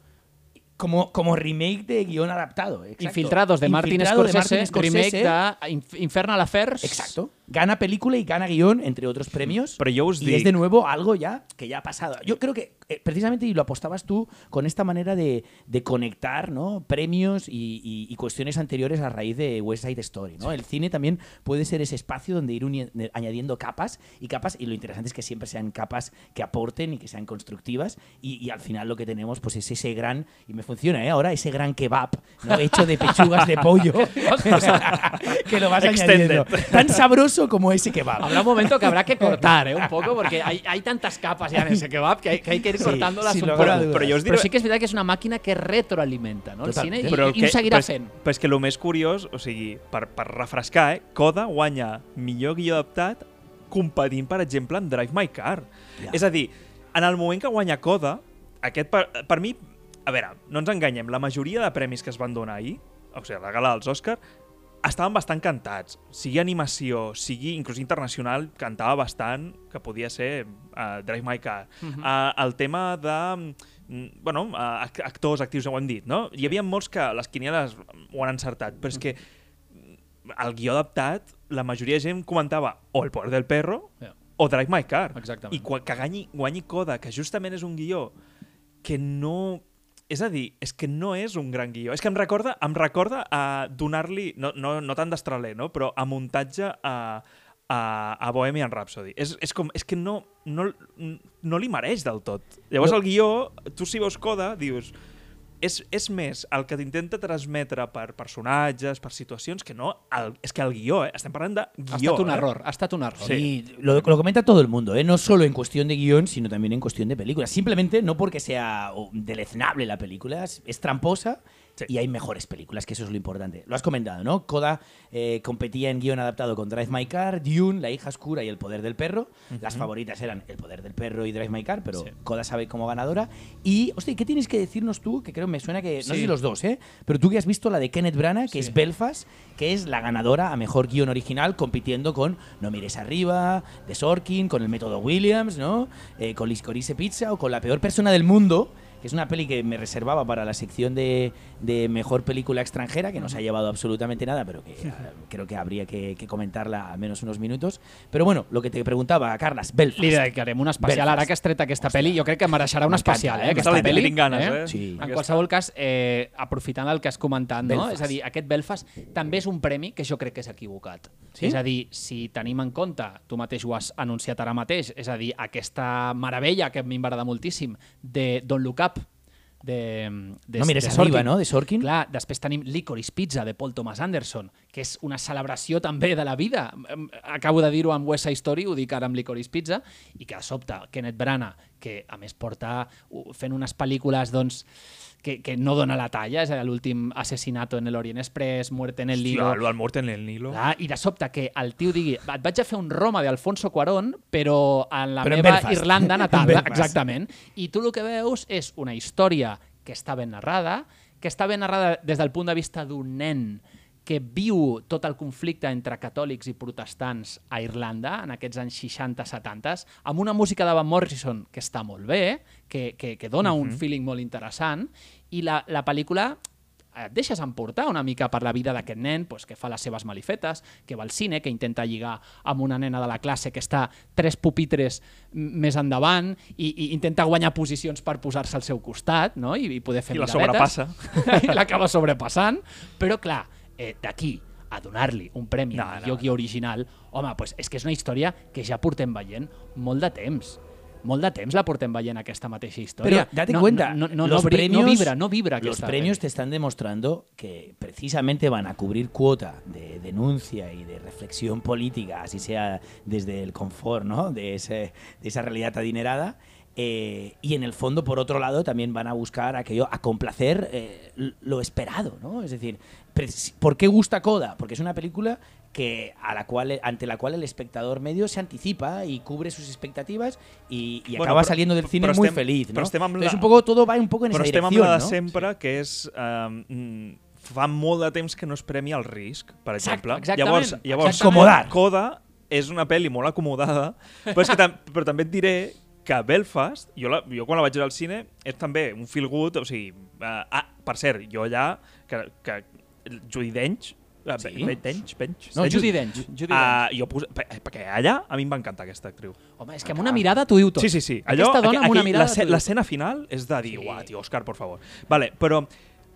Como, como remake de guion adaptado. exacto. Infiltrados de Martin Infiltrado de Scorsese, Martin Scorsese. remake de Inf- Infernal Affairs. Exacto. Gana película y gana guion, entre otros premios. Però jo us y dic- es de nuevo algo ya que ya ha pasado. Yo creo que eh, precisamente, y lo apostabas tú, con esta manera de, de conectar ¿no? premios y, y- y cuestiones anteriores a raíz de West Side Story. ¿no? El cine también puede ser ese espacio donde ir uni- de- añadiendo capas y capas, y lo interesante es que siempre sean capas que aporten y que sean constructivas, y, y al final lo que tenemos pues es ese gran, y me funciona ¿eh? ahora, ese gran kebab ¿no? hecho de pechugas de pollo, que lo vas Extended. añadiendo. Tan sabroso como ese kebab. Habrá un momento que habrá que cortar, ¿eh? Un poco, porque hay, hay tantas capas ya en ese kebab que hay que, hay que ir Sí, cortándolas un poco. dudas. Però jo us diré... Però sí que és veritat que és una màquina que retroalimenta no? el Total. cine i, Però el i ho que- seguirà fent. Que el més curiós, o sigui, per, per refrescar, eh, Coda guanya millor guió adaptat competint, per exemple, en Drive My Car. Ja. És a dir, en el moment que guanya Coda, aquest per, per mi, a veure, no ens enganyem, la majoria de premis que es van donar ahir, o sigui, la gala dels Òscar, estaven bastant cantats. Sigui animació, sigui inclús internacional, cantava bastant, que podia ser uh, Drive My Car. Uh -huh. uh, el tema de mm, bueno, uh, ac- actors, actius, ja ho hem dit, no? Hi havia molts que les quinieles ho han encertat, però és que el guió adaptat, la majoria de gent comentava o El poder del perro Ja. o Drive My Car. Exactament. I que guanyi, guanyi Coda, que justament és un guió que no... És a dir, és que no és un gran guió. És que em recorda, em recorda a donar-li, no, no, no tant d'estraler, no? però a muntatge a, a, a Bohemian Rhapsody. És, és, com, és que no, no, no li mereix del tot. Llavors No. el guió, tu si veus Coda, dius és, és més el que t'intenta transmetre per personatges, per situacions, que no... El, és que el guió, eh? estem parlant de Ha guió. estat un eh? error, ha estat un error. Y lo, lo comenta todo el mundo, ¿eh? no solo en cuestión de guión, sino también en cuestión de película. Simplemente no porque sea deleznable la película, es tramposa Sí. y hay mejores películas, que eso es lo importante. Lo has comentado, ¿no? Coda eh, competía en guion adaptado con Drive My Car, Dune, La hija oscura y El poder del perro. Las favoritas eran El poder del perro y Drive My Car, pero Sí. Coda sabe como ganadora. Y, hostia, ¿qué tienes que decirnos tú? Que creo me suena que, no sé si los dos, ¿eh? Pero tú que has visto la de Kenneth Branagh, que es Belfast, que es la ganadora a mejor guion original, compitiendo con No mires arriba, de Sorkin, con el método Williams, ¿no? Eh, con Liscorice Pizza o con La peor persona del mundo, que es una peli que me reservaba para la sección de, de mejor película extranjera, que no se ha llevado absolutamente nada, pero que eh, creo que habría que, que comentarla al menos unos minutos. Pero bueno, lo que te preguntaba, Carlas, Belfast. Li dedicarem un especial Belfast. ara que has tret aquesta pel·li. Jo crec que mereixerà un M'encanta, especial, eh? eh? Aquesta Li- li pel·li. tinc ganes, eh? Sí. En qualsevol cas, eh, aprofitant el que has comentat, no? Belfast. és a dir, aquest Belfast també és un premi que jo crec que és equivocat. Sí? És a dir, si tenim en compte, tu mateix ho has anunciat ara mateix, és a dir, aquesta meravella que a mi em va agradar moltíssim de Don't Look Up, de, de, No mires de arriba, Sorkin. no? De Sorkin. Clar, després tenim Licorice Pizza, de Paul Thomas Anderson, que és una celebració també de la vida. Em, Acabo de dir-ho amb West Side Story, ho dic ara amb Licorice Pizza, i que de sobte Kenneth Branagh, que a més porta uh, fent unes pel·lícules doncs, que, que no dona la talla, és l'últim Asesinato en el Orient Express, Muerte en el Nilo... Hòstia, el mort en el Nilo. Clar, I de sobte que el tio digui et vaig a fer un Roma d'Alfonso Cuarón, però en la Però en meva Belfast. Irlanda En natal. Exactament. I tu el que veus és una història que està ben narrada, que està ben narrada des del punt de vista d'un nen que viu tot el conflicte entre catòlics i protestants a Irlanda en aquests anys 60-70, amb una música de Van Morrison que està molt bé, que, que, que dona un feeling molt interessant, i la, la pel·lícula et deixes emportar una mica per la vida d'aquest nen pues, que fa les seves malifetes, que va al cine, que intenta lligar amb una nena de la classe que està tres pupitres més endavant i, i intenta guanyar posicions per posar-se al seu costat no? I, i poder fer I la miradetes. sobrepassa. I l'acaba sobrepassant, però clar, eh, d'aquí a donar-li un premi No, no, original, home, pues és que és una història que ja portem veient molt de temps. Molt de temps la portem veient aquesta mateixa Pero història. date no, cuenta, no, los no, premios, no vibra, no vibra los premios te están demostrando que precisamente van a cubrir cuota de denuncia y de reflexión política, así sea desde el confort, ¿no? De, ese, de esa realidad adinerada. eh, y en el fondo, por otro lado, también van a buscar aquello, a complacer eh, lo esperado, ¿no? Es decir, ¿por qué gusta Coda? Porque es una película que a la cual ante la cual el espectador medio se anticipa y cubre sus expectativas y, y Bueno, acaba però- saliendo del cine però muy estem- feliz, però ¿no? estem Entonces, un poco todo va un poco en Però esa estem dirección, la de ¿no? sempre, que és... Um, mm, fa molt de temps que no es premia el risc, per exemple. exactament, llavors, llavors exactament. Coda és una pel·li molt acomodada, però, és que tam però també et diré que Belfast, jo, la, jo quan la vaig veure al cine, és també un feel good, o sigui... Uh, ah, per cert, jo allà, que, que Judy Dench, uh, Sí? Dench, Dench, No, Judi Dench. Judi Dench. Uh, jo pos... per- perquè allà a mi em va encantar aquesta actriu. Home, és que amb una mirada t'ho diu tot. Sí, sí, sí. Aquesta dona amb una mirada L'escena final és de dir, Sí. uah, tio, Òscar, por favor. Vale, però,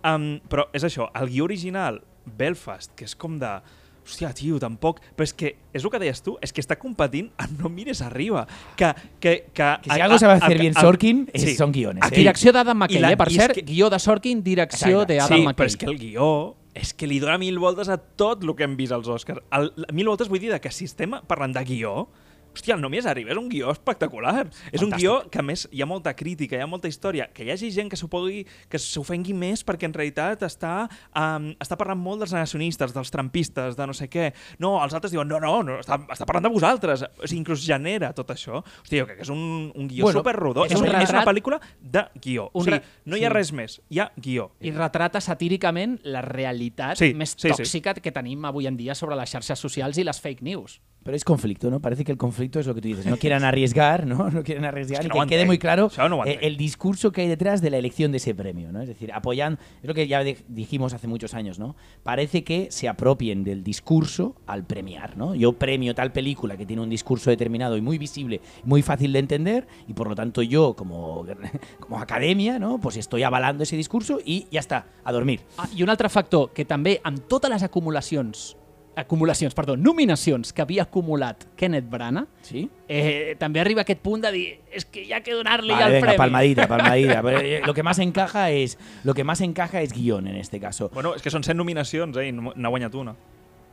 um, però és això, el guió original, Belfast, que és com de... Hòstia, tio, tampoc... Però és que, és el que deies tu, és que està competint amb No mires arriba. Que, que, que, Que si algo sabe hacer bien Sorkin, es- son guiones, Aquí- eh? Direcció d'Adam McKay, la- eh? Per cert, que- guió de Sorkin, direcció d'Adam sí, McKay. però és que el guió és que li dona mil voltes a tot el que hem vist als Oscars. El, mil voltes vull dir que si estem parlant de guió, hòstia, el Només Arriba és un guió espectacular. És un guió que, a més, hi ha molta crítica, hi ha molta història, que hi hagi gent que s'opogui, que s'ofengui més perquè en realitat està, um, està parlant molt dels negacionistes, dels trampistes, de no sé què. No, els altres diuen, no, no, no està, està parlant de vosaltres. O sigui, inclús genera tot això. Hòstia, jo crec que és un, un guió Bueno, superrodó. és És, un un, és una retrat- pel·lícula de guió. Un o sigui, no hi ha sí. res més, hi ha guió. I retrata satíricament la realitat Sí, més sí, sí. tòxica que tenim avui en dia sobre les xarxes socials i les fake news. Pero es conflicto, ¿no? Parece que el conflicto es lo que tú dices. No quieren arriesgar, ¿no? No quieren arriesgar Es que y no que quede muy claro no ho eh, el discurso que hay detrás de la elección de ese premio, ¿no? Es decir, apoyando, es lo que ya dijimos hace muchos años, ¿no? Parece que se apropien del discurso al premiar, ¿no? Yo premio tal película que tiene un discurso determinado y muy visible, muy fácil de entender y por lo tanto yo como, como academia, ¿no? Pues estoy avalando ese discurso y ya está, a dormir. Ah, I un altre factor, que també amb totes les acumulacions acumulacions, perdó, nominacions que havia acumulat Kenneth Branagh, ¿Sí? eh, també arriba a aquest punt de dir és que hi ha que donar-li Vale, el venga, premi. palmadita, palmadita. Eh, lo que más encaja es lo que más encaja es guión en este caso. Bueno, és que són 100 nominacions, eh, i no n'ha guanyat una.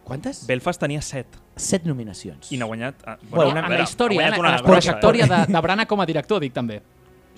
¿Cuántas? Belfast tenia 7 Set nominacions. i n'ha guanyat... Ah, Bueno, Bueno, una- en la història, en guanyat la, trajectòria eh? de, de Branagh com a director, dic també.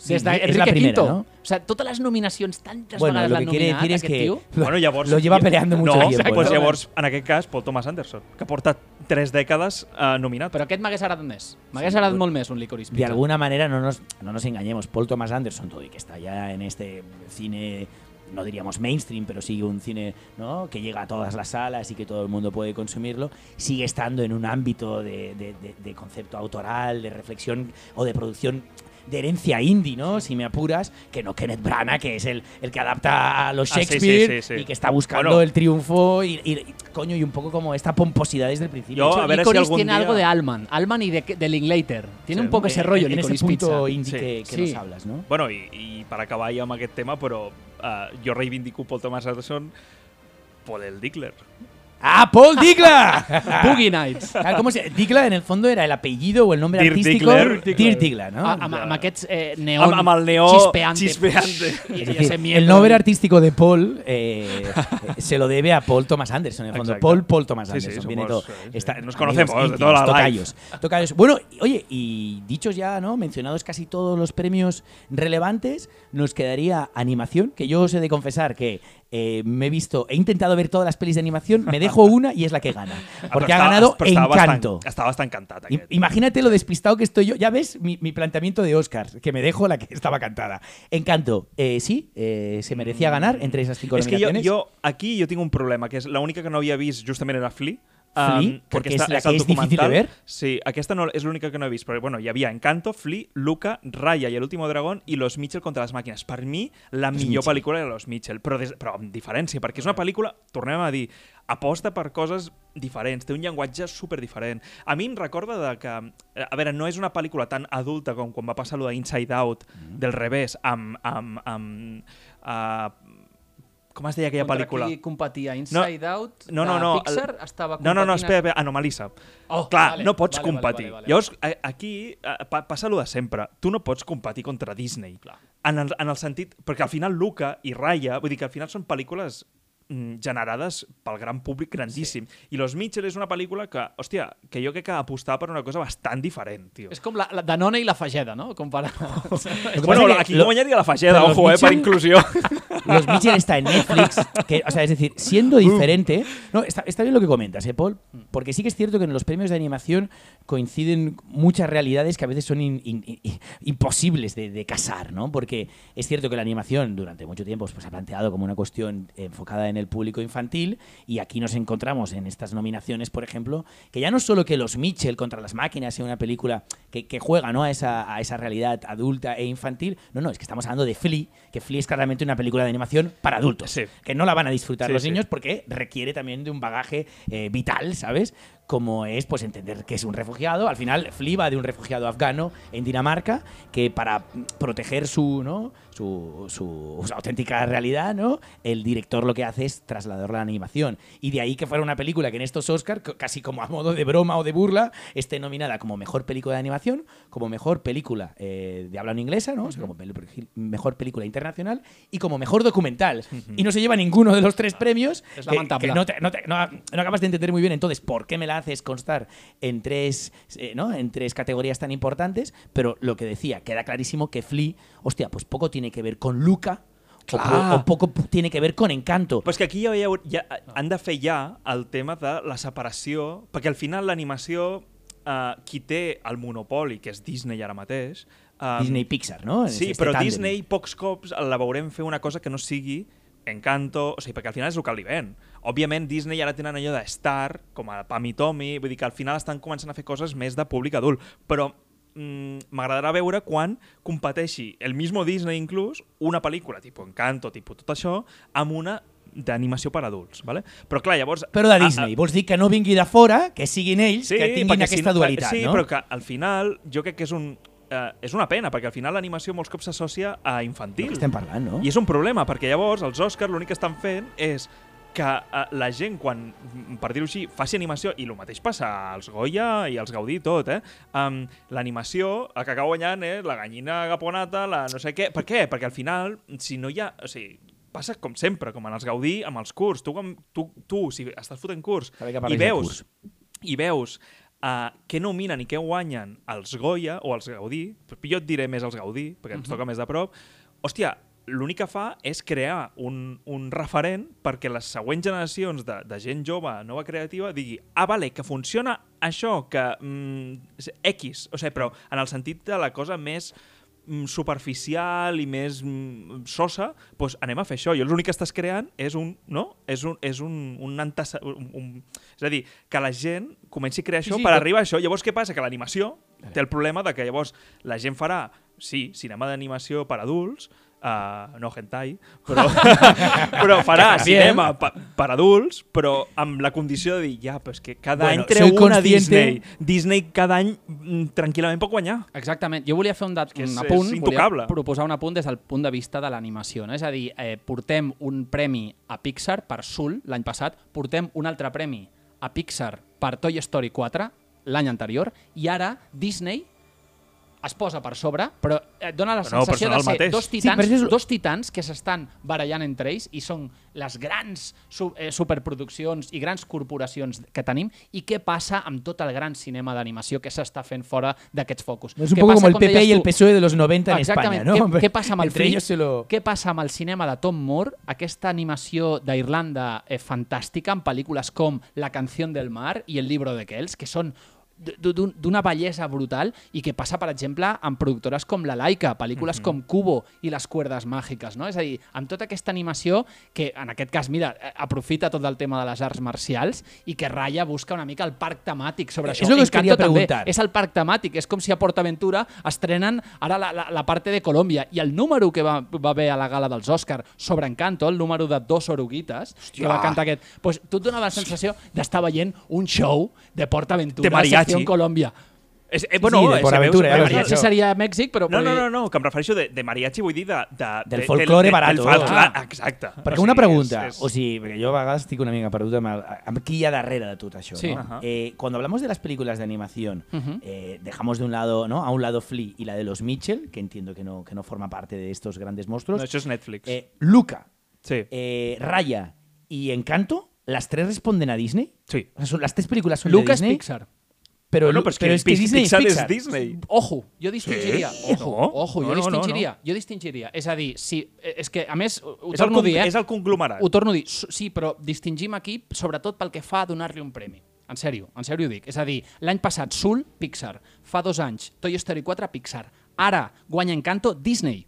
Sí, es la primera. ¿no? O sea, totes les nominacions tantes Bueno, vegades lo l'han que quiere nominat, decir es aquest que tio. lo, Bueno, llavors, lo lleva peleando mucho no, tiempo. Pues ¿no? llavors, en aquest cas, Paul Thomas Anderson, que porta 3 dècades eh, nominat. Però aquest m'hagués agradat més. M'hagués agradat molt més un Licorice De Pizza. alguna manera, no nos, no nos engañemos, Paul Thomas Anderson, todo y que está ya en este cine, no diríamos mainstream, pero sigue un cine ¿no? que llega a todas las salas y que todo el mundo puede consumirlo, sigue estando en un ámbito de, de- de- de concepto autoral, de reflexión o de producción de herencia indie, ¿no? Si me apuras, que no Kenneth Branagh, que es el, el que adapta a los Ah, sí, sí, Shakespeare sí, sí. y que está buscando Bueno. el triunfo y, y- y, coño, y un poco como esta pomposidad desde el principio. Yo, hecho, a ver si Licorice algún tiene día- algo de Allman. Allman y de, de Linklater. Tiene un poco ese En- rollo, en, ese punto Pizza. indie Sí. que, que Sí. nos hablas, ¿no? Bueno, i per acabar ja amb aquest tema, però uh, jo reivindico Paul Thomas Anderson por el Dickler. ¡Ah, Paul Digla! Boogie Nights. Ah, ¿Cómo se Digla en el fondo era el apellido o el nombre Dirk artístico? Diggler. Dirk Digla, ¿no? Amb, amb aquests eh, neon Amb- amb el neó chispeante. chispeante. I, Es i decir, ese miedo. el nombre artístico de Paul eh, se lo debe a Paul Thomas Anderson, en el fondo. Exacto. Paul Paul Thomas Sí, sí, Anderson. somos, viene todo. eh, sí. Está- Nos amigos conocemos de toda la life. tocayos, tocayos. Bueno, y- oye, y dichos ya, ¿no? Mencionados casi todos los premios relevantes, nos quedaría animación, que yo os he de confesar que eh, me he visto, he intentado ver todas las pelis de animación, me dejo una y es la que gana. Però Porque ha estava- ganado Encanto. Bastant, estava bastant cantat, I-. Imagínate lo despistado que estoy yo. Ya ves mi, mi planteamiento de Oscars, que me dejo la que estaba cantada. Encanto, eh, sí, eh, se merecía ganar entre esas cinco És que jo, nominaciones. jo, aquí jo tinc un problema, que és l'única que no havia vist justament era Flea. Flea, porque es la que es difícil de ver. Sí, aquesta no, és l'única que no he vist, però bueno, hi havia Encanto, Flea, Luca, Raya i El último dragón i Los Mitchell contra les màquines. Per mi, la millor Mitchell. pel·lícula era Los Mitchell, però, des, però amb diferència, perquè és una pel·lícula, tornem a dir, aposta per coses diferents, té un llenguatge super diferent. A mi em recorda de que, a veure, no és una pel·lícula tan adulta com quan va passar lo d'Inside Out, Mm. del revés, amb... amb, amb uh, com es deia aquella Contra pel·lícula? qui competia? Inside Out? No, no, de no. Pixar el- estava No, no, no, competint espera, espera, Anomalisa. Oh, Clar, vale, no pots vale, vale, competir. vale, vale, Llavors, a- aquí pa- passa lo de sempre. Tu no pots competir contra Disney. Clar. En el, en el sentit... Perquè al final Luca i Raya, vull dir que al final són pel·lícules generades pel gran públic grandíssim. Sí. I Los Mitchell és una pel·lícula que, hòstia, que jo crec que apostava per una cosa bastant diferent, tio. És com la, la Danone i la Fageda, no? Comparar. Lo que Bueno, que aquí lo- no guanyaria la fageda, ojo, eh, per Mitchell- inclusió. Los Mitchell está en Netflix. Que, o sea, es decir, siendo diferente. No, está, está bien lo que comentas, ¿eh, Paul? Porque sí que es cierto que en los premios de animación coinciden muchas realidades que a veces son in- in- in- imposibles de, de casar, ¿no? Porque es cierto que la animación durante mucho tiempo pues, se ha planteado como una cuestión enfocada en el público infantil y aquí nos encontramos en estas nominaciones, por ejemplo, que ya no solo que los Mitchell contra las máquinas sea una película que, que juega ¿no? a, esa, a esa realidad adulta e infantil, no, no, es que estamos hablando de Flea, que Flea es claramente una película de animación para adultos, Sí. que no la van a disfrutar Sí, los niños porque requiere también de un bagaje eh, vital, ¿sabes? Como es pues entender que es un refugiado. Al final, Flea va de un refugiado afgano en Dinamarca que para proteger su, ¿no? su, su- su auténtica realidad, ¿no? El director lo que hace es trasladarla a la animación. Y de ahí que fuera una película que en estos Oscars, casi como a modo de broma o de burla, esté nominada como mejor película de animación, como mejor película eh, de habla no inglesa, ¿no? O sea, como mejor película internacional y como mejor documental. Y no se lleva ninguno de los tres premios. Es que- lamentable. que no, te- no te- no- no acabas de entender muy bien entonces por qué me la haces constar en tres, eh, ¿no? en tres categorías tan importantes, pero lo que decía, queda clarísimo que Flea, hostia, pues poco tiene que ver con Luca o, Clar. po- o poco tiene que ver con Encanto. Però és que aquí ja, veieu, ja han de fer ja el tema de la separació, perquè al final l'animació, eh, qui té el monopoli, que és Disney ara mateix... Eh, Disney Pixar, ¿no? Sí, este però tándem. Disney pocs cops la veurem fer una cosa que no sigui Encanto, o sigui, perquè al final és el que li ven. Òbviament, Disney ara tenen allò de Star, com a Pam i Tommy, vull dir que al final estan començant a fer coses més de públic adult, però mm, m'agradarà veure quan competeixi el mismo Disney inclús una pel·lícula tipus Encanto, tipus tot això, amb una d'animació per adults, ¿vale? Però clar, llavors... Però de a- a- Disney, vols dir que no vingui de fora, que siguin ells que tinguin aquesta si, dualitat, sí, no? però que al final jo crec que és un... Eh, és una pena, perquè al final l'animació molts cops s'associa a infantil. estem parlant, no? I és un problema, perquè llavors els Oscars l'únic que estan fent és que eh, la gent, quan, mm, per dir-ho així, faci animació, i el mateix passa als Goya i als Gaudí, tot, eh? Um, L'animació, el que acaba guanyant és la gallina gaponata, la no sé què... Per què? Perquè al final, si no hi ha... O sigui, passa com sempre, com en els Gaudí, amb els curs. Tu, com- tu, tu si estàs fotent curs i veus, i veus uh, què nominen i què guanyen els Goya o els Gaudí, jo et diré més els Gaudí, perquè ens toca més de prop, hòstia, l'únic que fa és crear un, un referent perquè les següents generacions de, de gent jove, nova creativa, digui, ah, vale, que funciona això, que mm, X, o sigui, però en el sentit de la cosa més mm, superficial i més mm, sosa, doncs anem a fer això. I l'únic que estàs creant és un, no? És un, és un, un, antece... un, un És a dir, que la gent comenci a crear això Sí, sí, per que- arribar a això. Llavors, què passa? Que l'animació té el problema de que llavors la gent farà, sí, cinema d'animació per adults, uh, no hentai, però, però farà cinema pa, per adults, però amb la condició de dir, ja, però és que cada Bueno, any treu una consciente- Disney. Disney cada any mm, tranquil·lament pot guanyar. Exactament. Jo volia fer un, dat, que és- un apunt, és volia proposar un apunt des del punt de vista de l'animació. No? És a dir, eh, portem un premi a Pixar per Soul l'any passat, portem un altre premi a Pixar per Toy Story 4 l'any anterior, i ara Disney es posa per sobre, però et dona la Però no, sensació però de el ser mateix. dos Sí, titans, però és- dos titans que s'estan barallant entre ells i són les grans su eh, superproduccions i grans corporacions que tenim i què passa amb tot el gran cinema d'animació que s'està fent fora d'aquests focus. Es un passa, como el com PP y el PSOE de los 90 en Exactament. España, ¿no? Què, què passa amb el ellos se lo... Què passa amb el cinema de Tom Moore, aquesta animació d'Irlanda eh, fantàstica, amb pel·lícules com La canció del mar i El libro de Kells, que són d'una bellesa brutal i que passa, per exemple, amb productores com la Laika, pel·lícules Mhm. com Cubo i Les cuerdas màgiques, no? És a dir, amb tota aquesta animació que, en aquest cas, mira, eh, aprofita tot el tema de les arts marcials i que Raya busca una mica el parc temàtic sobre És això. lo que us quería preguntar. és el parc temàtic. És com si a PortAventura estrenen ara la, la, la parte de Colòmbia. I el número que va, va haver a la gala dels Òscar sobre Encanto, el número de dos oruguites, que va cantar aquest... Pues, tu et donava la sensació d'estar veient un show de PortAventura, De mariachi. Secció Colòmbia. És, eh, bueno, Sí, de eh, por aventura, de ho Mariachi seria Mèxic, però... No, no, no, no, que em refereixo de, de mariachi, vull dir de... de Del de- folclore del- barato. Del, folclore, Ah. exacte. Perquè O una pregunta, és- és- o sigui, perquè jo a vegades estic una mica perdut amb, el, amb qui hi ha darrere de tot això. Sí. ¿no? Ajá. Eh, cuando hablamos de las películas de animación, Ujú. eh, dejamos de un lado, ¿no? A un lado Flea y la de los Mitchell, que entiendo que no, que no forma parte de estos grandes monstruos. No, això és Netflix. Eh, Luca, sí. eh, Raya y Encanto, las tres responden a Disney. sí. O sea, son, las tres películas son Lucas de Disney. Pixar. Pero, Bueno, és pero que, es que Disney Pixar es és Pixar. Disney. Ojo, jo distingiria. Sí? Ojo, No. ojo, jo No, no, no, distingiria. Jo distingiria. És a dir, si, eh, és que, a més, ho, És el, torno a dir, eh? és el conglomerat. Ho torno a dir, sí, però distingim aquí sobretot pel que fa a donar-li un premi. En sèrio, en sèrio ho dic. És a dir, l'any passat Soul, Pixar. Fa dos anys Toy Story 4, Pixar. Ara guanya Encanto, Disney.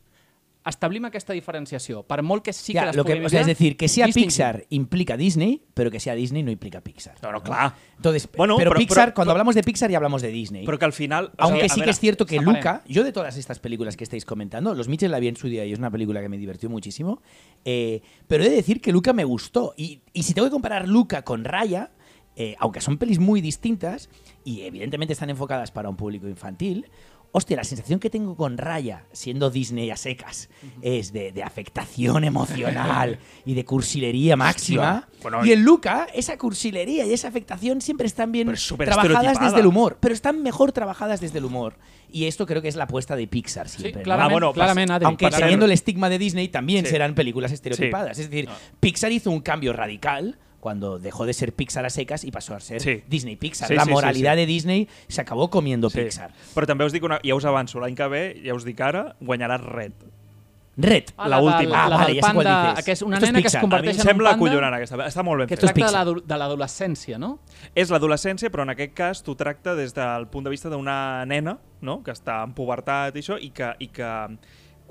Establim aquesta diferenciació. Per molt que sí que les que, pugui o sea, es decir, que sea. Pixar implica Disney, pero que sea Disney no implica Pixar. No, no, clar. Entonces, Bueno, pero pero- Pixar, pero- cuando pero- hablamos de Pixar ya hablamos de Disney. Però que al final... o Aunque sigui, sí a que es cierto que. Luca, yo de todas estas películas que estáis comentando, Los Mitchell la vi en su día y es una película que me divirtió muchísimo, eh, pero he de decir que Luca me gustó. Y, y si tengo que comparar Luca con Raya, eh, aunque son pelis muy distintas y evidentemente están enfocadas para un público infantil, hostia, la sensación que tengo con Raya, siendo Disney a secas, es de, de afectación emocional y de cursilería máxima. Bueno, y en Luca, esa cursilería y esa afectación siempre están bien es trabajadas desde el humor, pero están mejor trabajadas desde el humor. Y esto creo que es la apuesta de Pixar Sí, siempre. ¿no? clarament, Ah, bueno. Aunque teniendo el estigma de Disney también Sí. serán películas estereotipadas. Es decir, Pixar hizo un cambio radical cuando dejó de ser Pixar a secas y pasó a ser Sí. Disney Pixar. Sí, la sí, sí, moralidad sí. de Disney se acabó comiendo Sí. Pixar. Però també us dic una... Ja us avanço, l'any que ve, ja us dic ara, guanyarà Red. Red. Ah, La del- última. La, Ah, vale, del ja sé panda, dices. que és una Esto es nena que es. A mi converteix em en un sembla panda acollonant aquesta. Està molt ben que fet. Esto es tracta de l'adolescència, no? És l'adolescència, però en aquest cas t'ho tracta des del punt de vista d'una nena no? que està en pubertat i això, i que, i que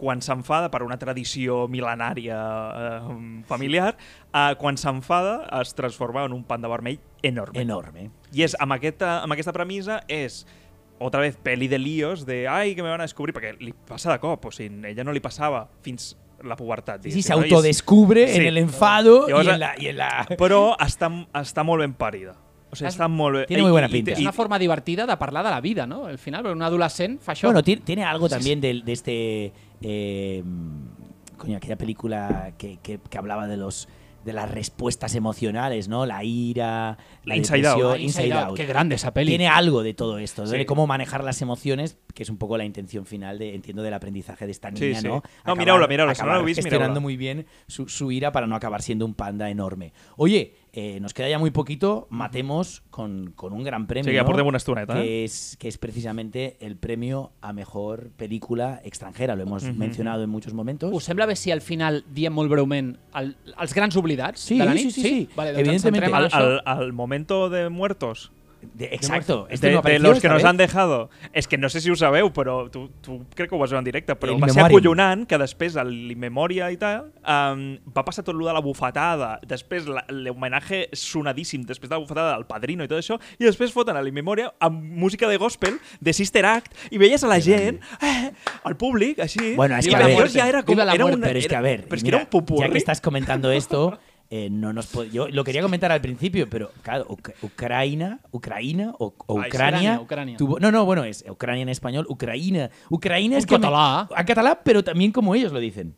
quan s'enfada per una tradició mil·lenària eh, familiar, eh, quan s'enfada es transforma en un panda vermell enorme. Enorme. I és, amb, aquesta, amb aquesta premissa és otra vez peli de líos de ai, que me van a descobrir, perquè li passa de cop, o sigui, ella no li passava fins la pubertat. Sí, sí, diguéssim, se no? I és- autodescubre Sí. en el enfado y Llavors, en la, y en la- Però està, està molt ben parida. O És- està molt bé. Tiene muy buena I- i- pinta. És i- una forma divertida de parlar de la vida, no? Al final, perquè un adolescent fa això. Bueno, tiene, algo también del- de, este. Eh, coño, aquella película que, que- que hablaba de los de las respuestas emocionales, ¿no? La ira, la Inside depresión, Out. Ah, Inside, Out. Qué grande esa peli. Tiene algo de todo esto, Sí. de cómo manejar las emociones, que es un poco la intención final, de, entiendo, del aprendizaje de esta Sí, niña, sí. ¿no? No, miraula, miraula, si no acabar l'heu vist, gestionando miraula. muy bien su, su ira para no acabar siendo un panda enorme. Oye, eh, nos queda ya muy poquito, matemos con, con un gran premio. Sí, portem una estoneta, eh? que es, que es precisamente el premio a mejor película extranjera. Lo hemos Ujú. mencionado en muchos momentos. Us sembla bé si al final diem molt breument el, els grans oblidats Sí, de la sí, nit? sí, sí. Vale, doncs en al, al, al momento de muertos De- exacto. de, Este no de apareció los que nos vez. han dejado és que no sé si ho sabeu però tu, tu crec que ho vas veure en directe però In va ser acollonant que després a l'Immemòria i tal um, va passar tot lo de la bufetada després l'homenatge sonadíssim després de la bufetada del Padrino i tot això i després foten a l'Immemòria amb música de gospel de Sister Act i veies a la gent eh, al públic així Bueno, es que a ver, ja era com era muerte. un, Pero es que, a ver, mira, era un popurrí ya que estás comentando esto, eh, no nos yo lo quería comentar al principio, pero claro, Uc- Ucrania, Ucrania o, o Ah, Ucrania, Ucrania, Ucrania. tuvo- no, no, bueno, es Ucrania en español, Ucrania. Ucrania es En que me- catalá. pero también como ellos lo dicen.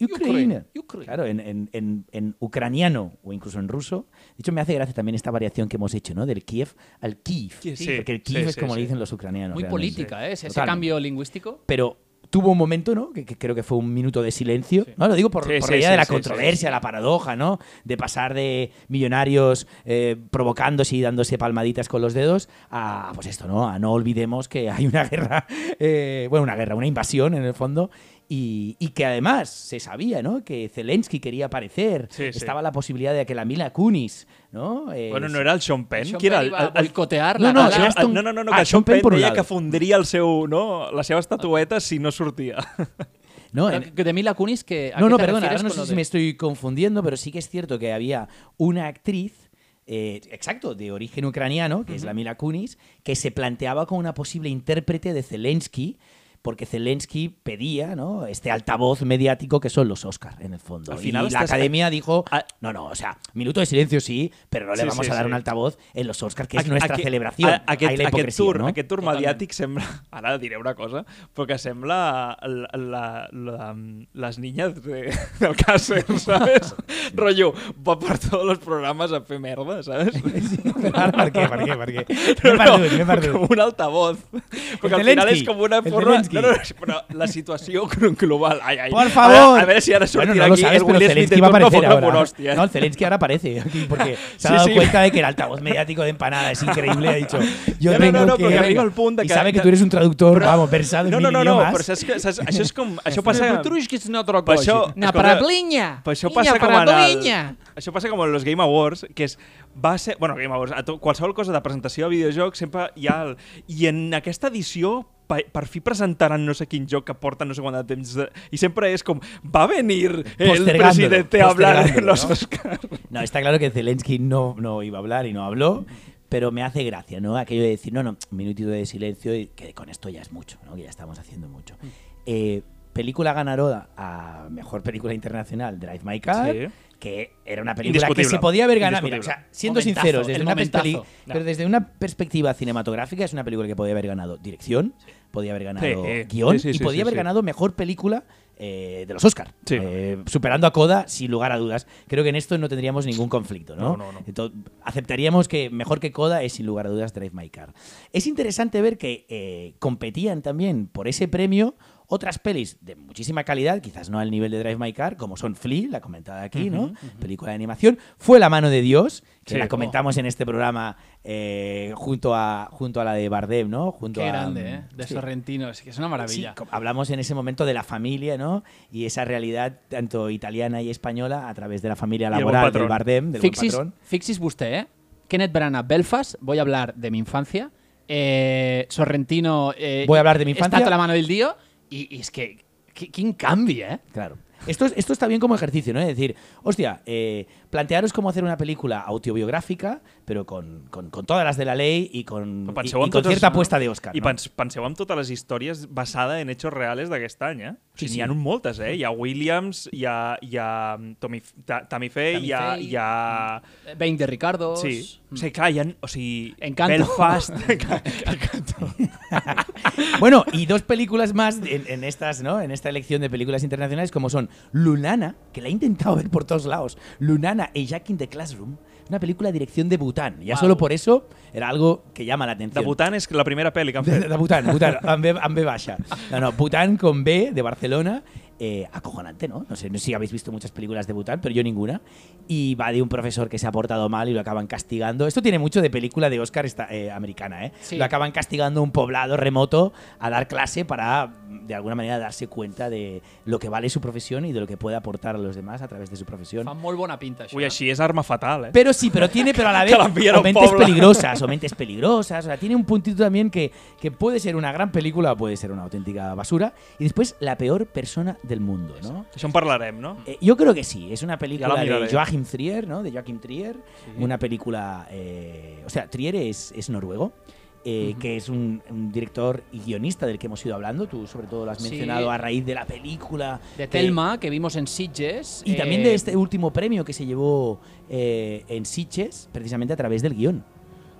Ucrania. Ucrania. Claro, en, en- en- en ucraniano o incluso en ruso. De hecho, me hace gracia también esta variación que hemos hecho, ¿no? Del Kiev al Kiev. Sí, sí, porque el sí, Kiev es sí, como sí. le dicen los ucranianos. Muy realmente. política, ¿eh? Ese Total. cambio lingüístico. Pero tuvo un momento, ¿no? Que, que creo que fue un minuto de silencio. No, lo digo por, Sí, por sí, la idea de la controversia, la paradoja, ¿no? De pasar de millonarios eh, provocándose y dándose palmaditas con los dedos a, pues esto, ¿no? A no olvidemos que hay una guerra, eh, bueno, una guerra, una invasión en el fondo. Y, y que además se sabía, ¿no? Que Zelensky quería aparecer. Sí, sí. Estaba la posibilidad de que la Mila Kunis, ¿no? Eh, Bueno, no era el Sean Penn? Sean era Penn el, el, boicotear No, la no, Aston- no, no, no, no, que Sean Sean Penn Penn deia que fondria el seu, no, la seva estatueta si no sortia. ¿no? De Mila Kunis, que, ¿a No, no, perdona, ahora no sé si de- me estoy confundiendo, pero sí que es cierto que había una actriz, eh, exacto, de origen ucraniano, que es la Mila Kunis, que se planteaba como una posible intérprete de Zelensky, porque Zelensky pedía ¿no? este altavoz mediático que son los Oscars, en el fondo. Al final y la estás- academia dijo, no, no, o sea, minuto de silencio sí, pero no le Sí, vamos sí, a dar sí. un altavoz en los Oscars, que es Aqu- nuestra a- Aquest, Ahí la aquest hipocresía, tour, ¿no? aquest tour Totalment. mediàtic sembla... Ara diré una cosa, però que sembla la, la, la, les niñas de, del ¿sabes? Rollo, va per tots els programes a fer merda, ¿sabes? Ara, per què, per què, per què? No, M'he perdut, m'he no, perdut. com un altavoz. Perquè al final Zelensky, és com una el forma... Zelensky. No, no, però la situació global... Ai, ai. Por favor. A, a veure si ara Bueno, sortirà no lo aquí sabes, el pero Zelensky va a aparecer ahora. por hòstia. No, el Zelensky ahora aparece aquí porque se ha dado sí. cuenta de que el altavoz mediático de empanada es increíble. Ha dicho, yo No, no, tengo no, no, que... però que arriba al punt de y que- sabe que tú eres un traductor, Però- vamos, versado en No, no, mil no, no, idiomas. però saps que, saps, això és com... Això passa... Petrushka és una altra Per cosa. això, Na parablinya. Per això passa com en el, parablinya. això passa com en els Game Awards, que és va ser, bueno, Game Awards, a to, qualsevol cosa de presentació de videojocs sempre hi ha el, i en aquesta edició per, per fi presentaran no sé quin joc que porta no sé quant de temps de, i sempre és com va venir el presidente a hablar en los ¿no? Oscars No, está claro que Zelensky no, no iba a hablar y no habló, pero me hace gracia, ¿no? Aquello de decir, no, no, un minutito de silencio y que con esto ya es mucho, ¿no? Que ya estamos haciendo mucho. Eh, película ganadora a Mejor Película Internacional, Drive My Car, Sí. Que era una película que se podía haber ganado. Mira, o sea, siendo Momentazo, sinceros, desde una, No. pero desde una perspectiva cinematográfica es una película que podía haber ganado dirección, podía haber ganado Sí, guion sí, sí, y podía sí, haber sí. ganado Mejor Película eh, de los Oscar, Sí. superando a Coda sin lugar a dudas. Creo que en esto no tendríamos ningún conflicto, ¿no? No, no, no. Entonces, aceptaríamos que mejor que Coda es sin lugar a dudas Drive My Car. Es interesante ver que eh, competían también por ese premio otras pelis de muchísima calidad, quizás no al nivel de Drive My Car, como son Flea, la comentada aquí, ¿no? Película de animación. Fue La mano de Dios, que Sí. la comentamos en este programa eh, junto, a, junto a la de Bardem, ¿no? Junto Qué a, grande, ¿eh? De sí. Sorrentino, es que es una maravilla. Sí, hablamos en ese momento de la familia, ¿no? Y esa realidad tanto italiana y española a través de la familia laboral del. Bardem, del buen Fixis, patrón. fixis vostè, ¿eh? Kenneth Branagh, Belfast, voy a hablar de mi infancia. Eh, Sorrentino, eh, Voy a hablar de mi infancia. Está la mano del dio. Y, es que, qui- quin canvi, eh? Claro. Esto, es- esto está bien como ejercicio, ¿no? Es decir, hostia, eh, plantearos cómo hacer una película autobiográfica, pero con, con- con todas las de la ley y con, y- y en con totes- cierta apuesta de Oscar. I ¿no? pens, penseu en totes les històries basades en hechos reales d'aquest any, eh? O sigui, sí. N'hi ha moltes, eh? Hi ha Williams, hi ha, hi ha mm, Tommy, Ta, Tammy Faye, hi ha... Hi ha... 20 Ricardos. Sí. O sigui, clar, hi ha... O sigui, Encanto. Belfast... Encanto. Bueno, y dos películas más en, en estas, ¿no? En esta elección de películas internacionales, como son Lunana, que la he intentado ver por todos lados. Lunana y Jack in the Classroom, una película de dirección de Bután. Ya Wow. solo por eso era algo que llama la atención. De Bhutan és la primera pel·li que han De, de Bután, Bután, amb B, amb B baixa. No, no, Bután con B de Barcelona. Eh, acojonante, ¿no? No sé, no sé si habéis visto muchas películas de Bután, pero yo ninguna. Y va de un profesor que se ha portado mal y lo acaban castigando. Esto tiene mucho de película de Oscar esta- eh, americana, ¿eh? Sí. Lo acaban castigando a un poblado remoto a dar clase para, de alguna manera, darse cuenta de lo que vale su profesión y de lo que puede aportar a los demás a través de su profesión. Fa molt bona pinta, això. Ui, així és arma fatal, eh? Pero sí, pero tiene, pero a la vez, la o mentes pueblo. peligrosas, o mentes peligrosas. O sea, tiene un puntito también que, que puede ser una gran película o puede ser una auténtica basura. Y después, la peor persona del mundo, ¿no? Això en parlarem, no? Eh, yo creo que sí, es una película la de miraré. Joachim Trier, ¿no? De Joachim Trier, una película, eh, o sea, Trier es, es noruego, eh, que es un, un director y guionista del que hemos ido hablando, tú sobre todo lo has Sí. mencionado a raíz de la película. De que- Telma, que vimos en Sitges. y también de este último premio que se llevó eh, en Sitges, precisamente a través del guion.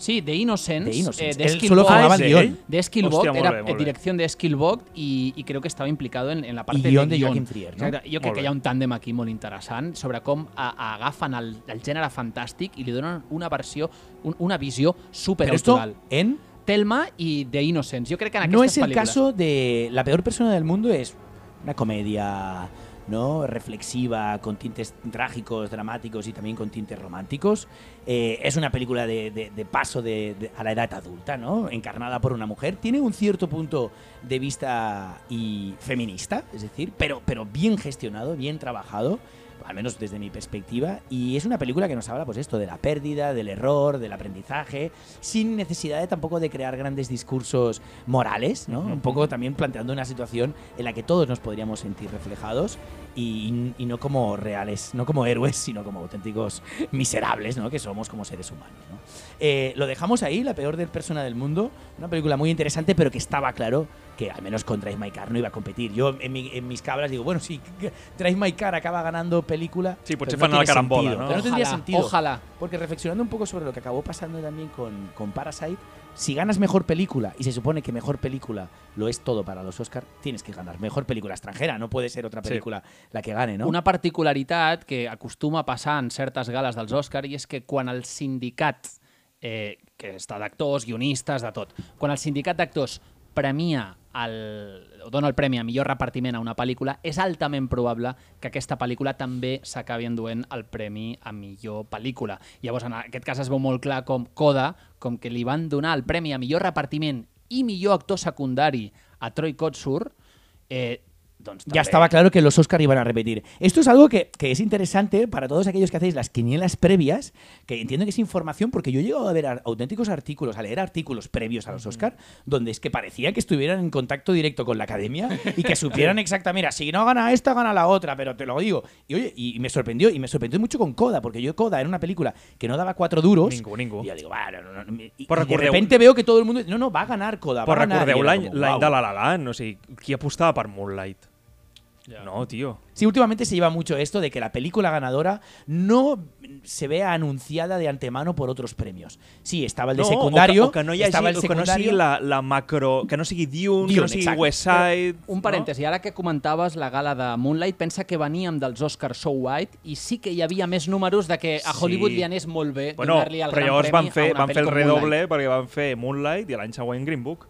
Sí, de Innocence. De Innocence. de Él Skill solo formaba el ¿es guion. de molt era bé. dirección de Skillbox y, y creo que estaba implicado en, en la parte guion de guion. Trier, no? Exacte. Jo crec que hi ha un tàndem aquí molt interessant sobre com a, agafen el, el gènere fantàstic i li donen una versió, un, una visió superautoral. en Telma y The Innocence. Yo creo que en no es el pel·lícules- caso de la peor persona del mundo es una comedia no reflexiva con tintes trágicos dramáticos y también con tintes románticos. Eh, es una película de, de- de paso de- a la edad adulta no encarnada por una mujer. Tiene un cierto punto de vista y feminista es decir pero pero bien gestionado bien trabajado al menos desde mi perspectiva, y es una película que nos habla, pues esto, de la pérdida, del error, del aprendizaje, sin necesidad de tampoco de crear grandes discursos morales, ¿no? Un poco también planteando una situación en la que todos nos podríamos sentir reflejados y, y no como reales, no como héroes, sino como auténticos miserables, ¿no? Que somos como seres humanos, ¿no? Eh, lo dejamos ahí, la peor del persona del mundo, una película muy interesante, pero que estaba claro que al menos con Drive My Car no iba a competir. Yo en, mi- en mis cabras digo, bueno, si Drive My Car acaba ganando película, Sí, fan a la carambola, sentido, ¿no? Pero no tendría Ojalá, sentido. ojalá. Porque reflexionando un poco sobre lo que acabó pasando también con, con Parasite, si ganas mejor película, y se supone que mejor película lo es todo para los Oscar, tienes que ganar mejor película extranjera, no puede ser otra Sí. película la que gane, ¿no? Una particularitat que acostuma a passar en certes gales dels Òscar i és que quan el sindicat, eh, que està d'actors, guionistes, de tot, quan el sindicat d'actors premia el, dona el premi a millor repartiment a una pel·lícula, és altament probable que aquesta pel·lícula també s'acabi enduent el premi a millor pel·lícula. Llavors, en aquest cas es veu molt clar com Coda, com que li van donar el premi a millor repartiment i millor actor secundari a Troy Kotsur, eh, doncs també... Ya estaba claro que los Oscar iban a repetir. Esto es algo que, que es interesante para todos aquellos que hacéis las quinielas previas, que entiendo que es información, porque yo he llegado a ver auténticos artículos, a leer artículos previos a los Oscar, donde es que parecía que estuvieran en contacto directo con la academia y que supieran exactamente, mira, si no gana esta, gana la otra, pero te lo digo. Y oye, y me sorprendió, y me sorprendió mucho con Coda, porque yo Coda era una película que no daba cuatro duros. Ningú, ningú. Y yo digo, bueno, no, no, no, y, Però de repente veo que todo el mundo, no, no, va a ganar Coda, Però va a ganar. recordeu l'any l'any "Guau". de La La Land, o sigui, qui apostava per Moonlight? No, tio. Sí, últimamente se lleva mucho esto de que la película ganadora no se vea anunciada de antemano por otros premios. Sí, estaba el de no, secundario, o que, o que no hi hagi, estaba el o que no secundario. sigui la, la macro... Que no sigui Dune, que Dune, no sigui exacte. West Side... Un parèntesi, ara que comentaves la gala de Moonlight, pensa que veníem dels Oscars So White i sí que hi havia més números de que a Sí. Hollywood li anés molt bé Bueno, donar-li el però gran llavors premi van fer, a una van fer el redoble Moonlight. perquè van fer Moonlight i l'any següent Green Book.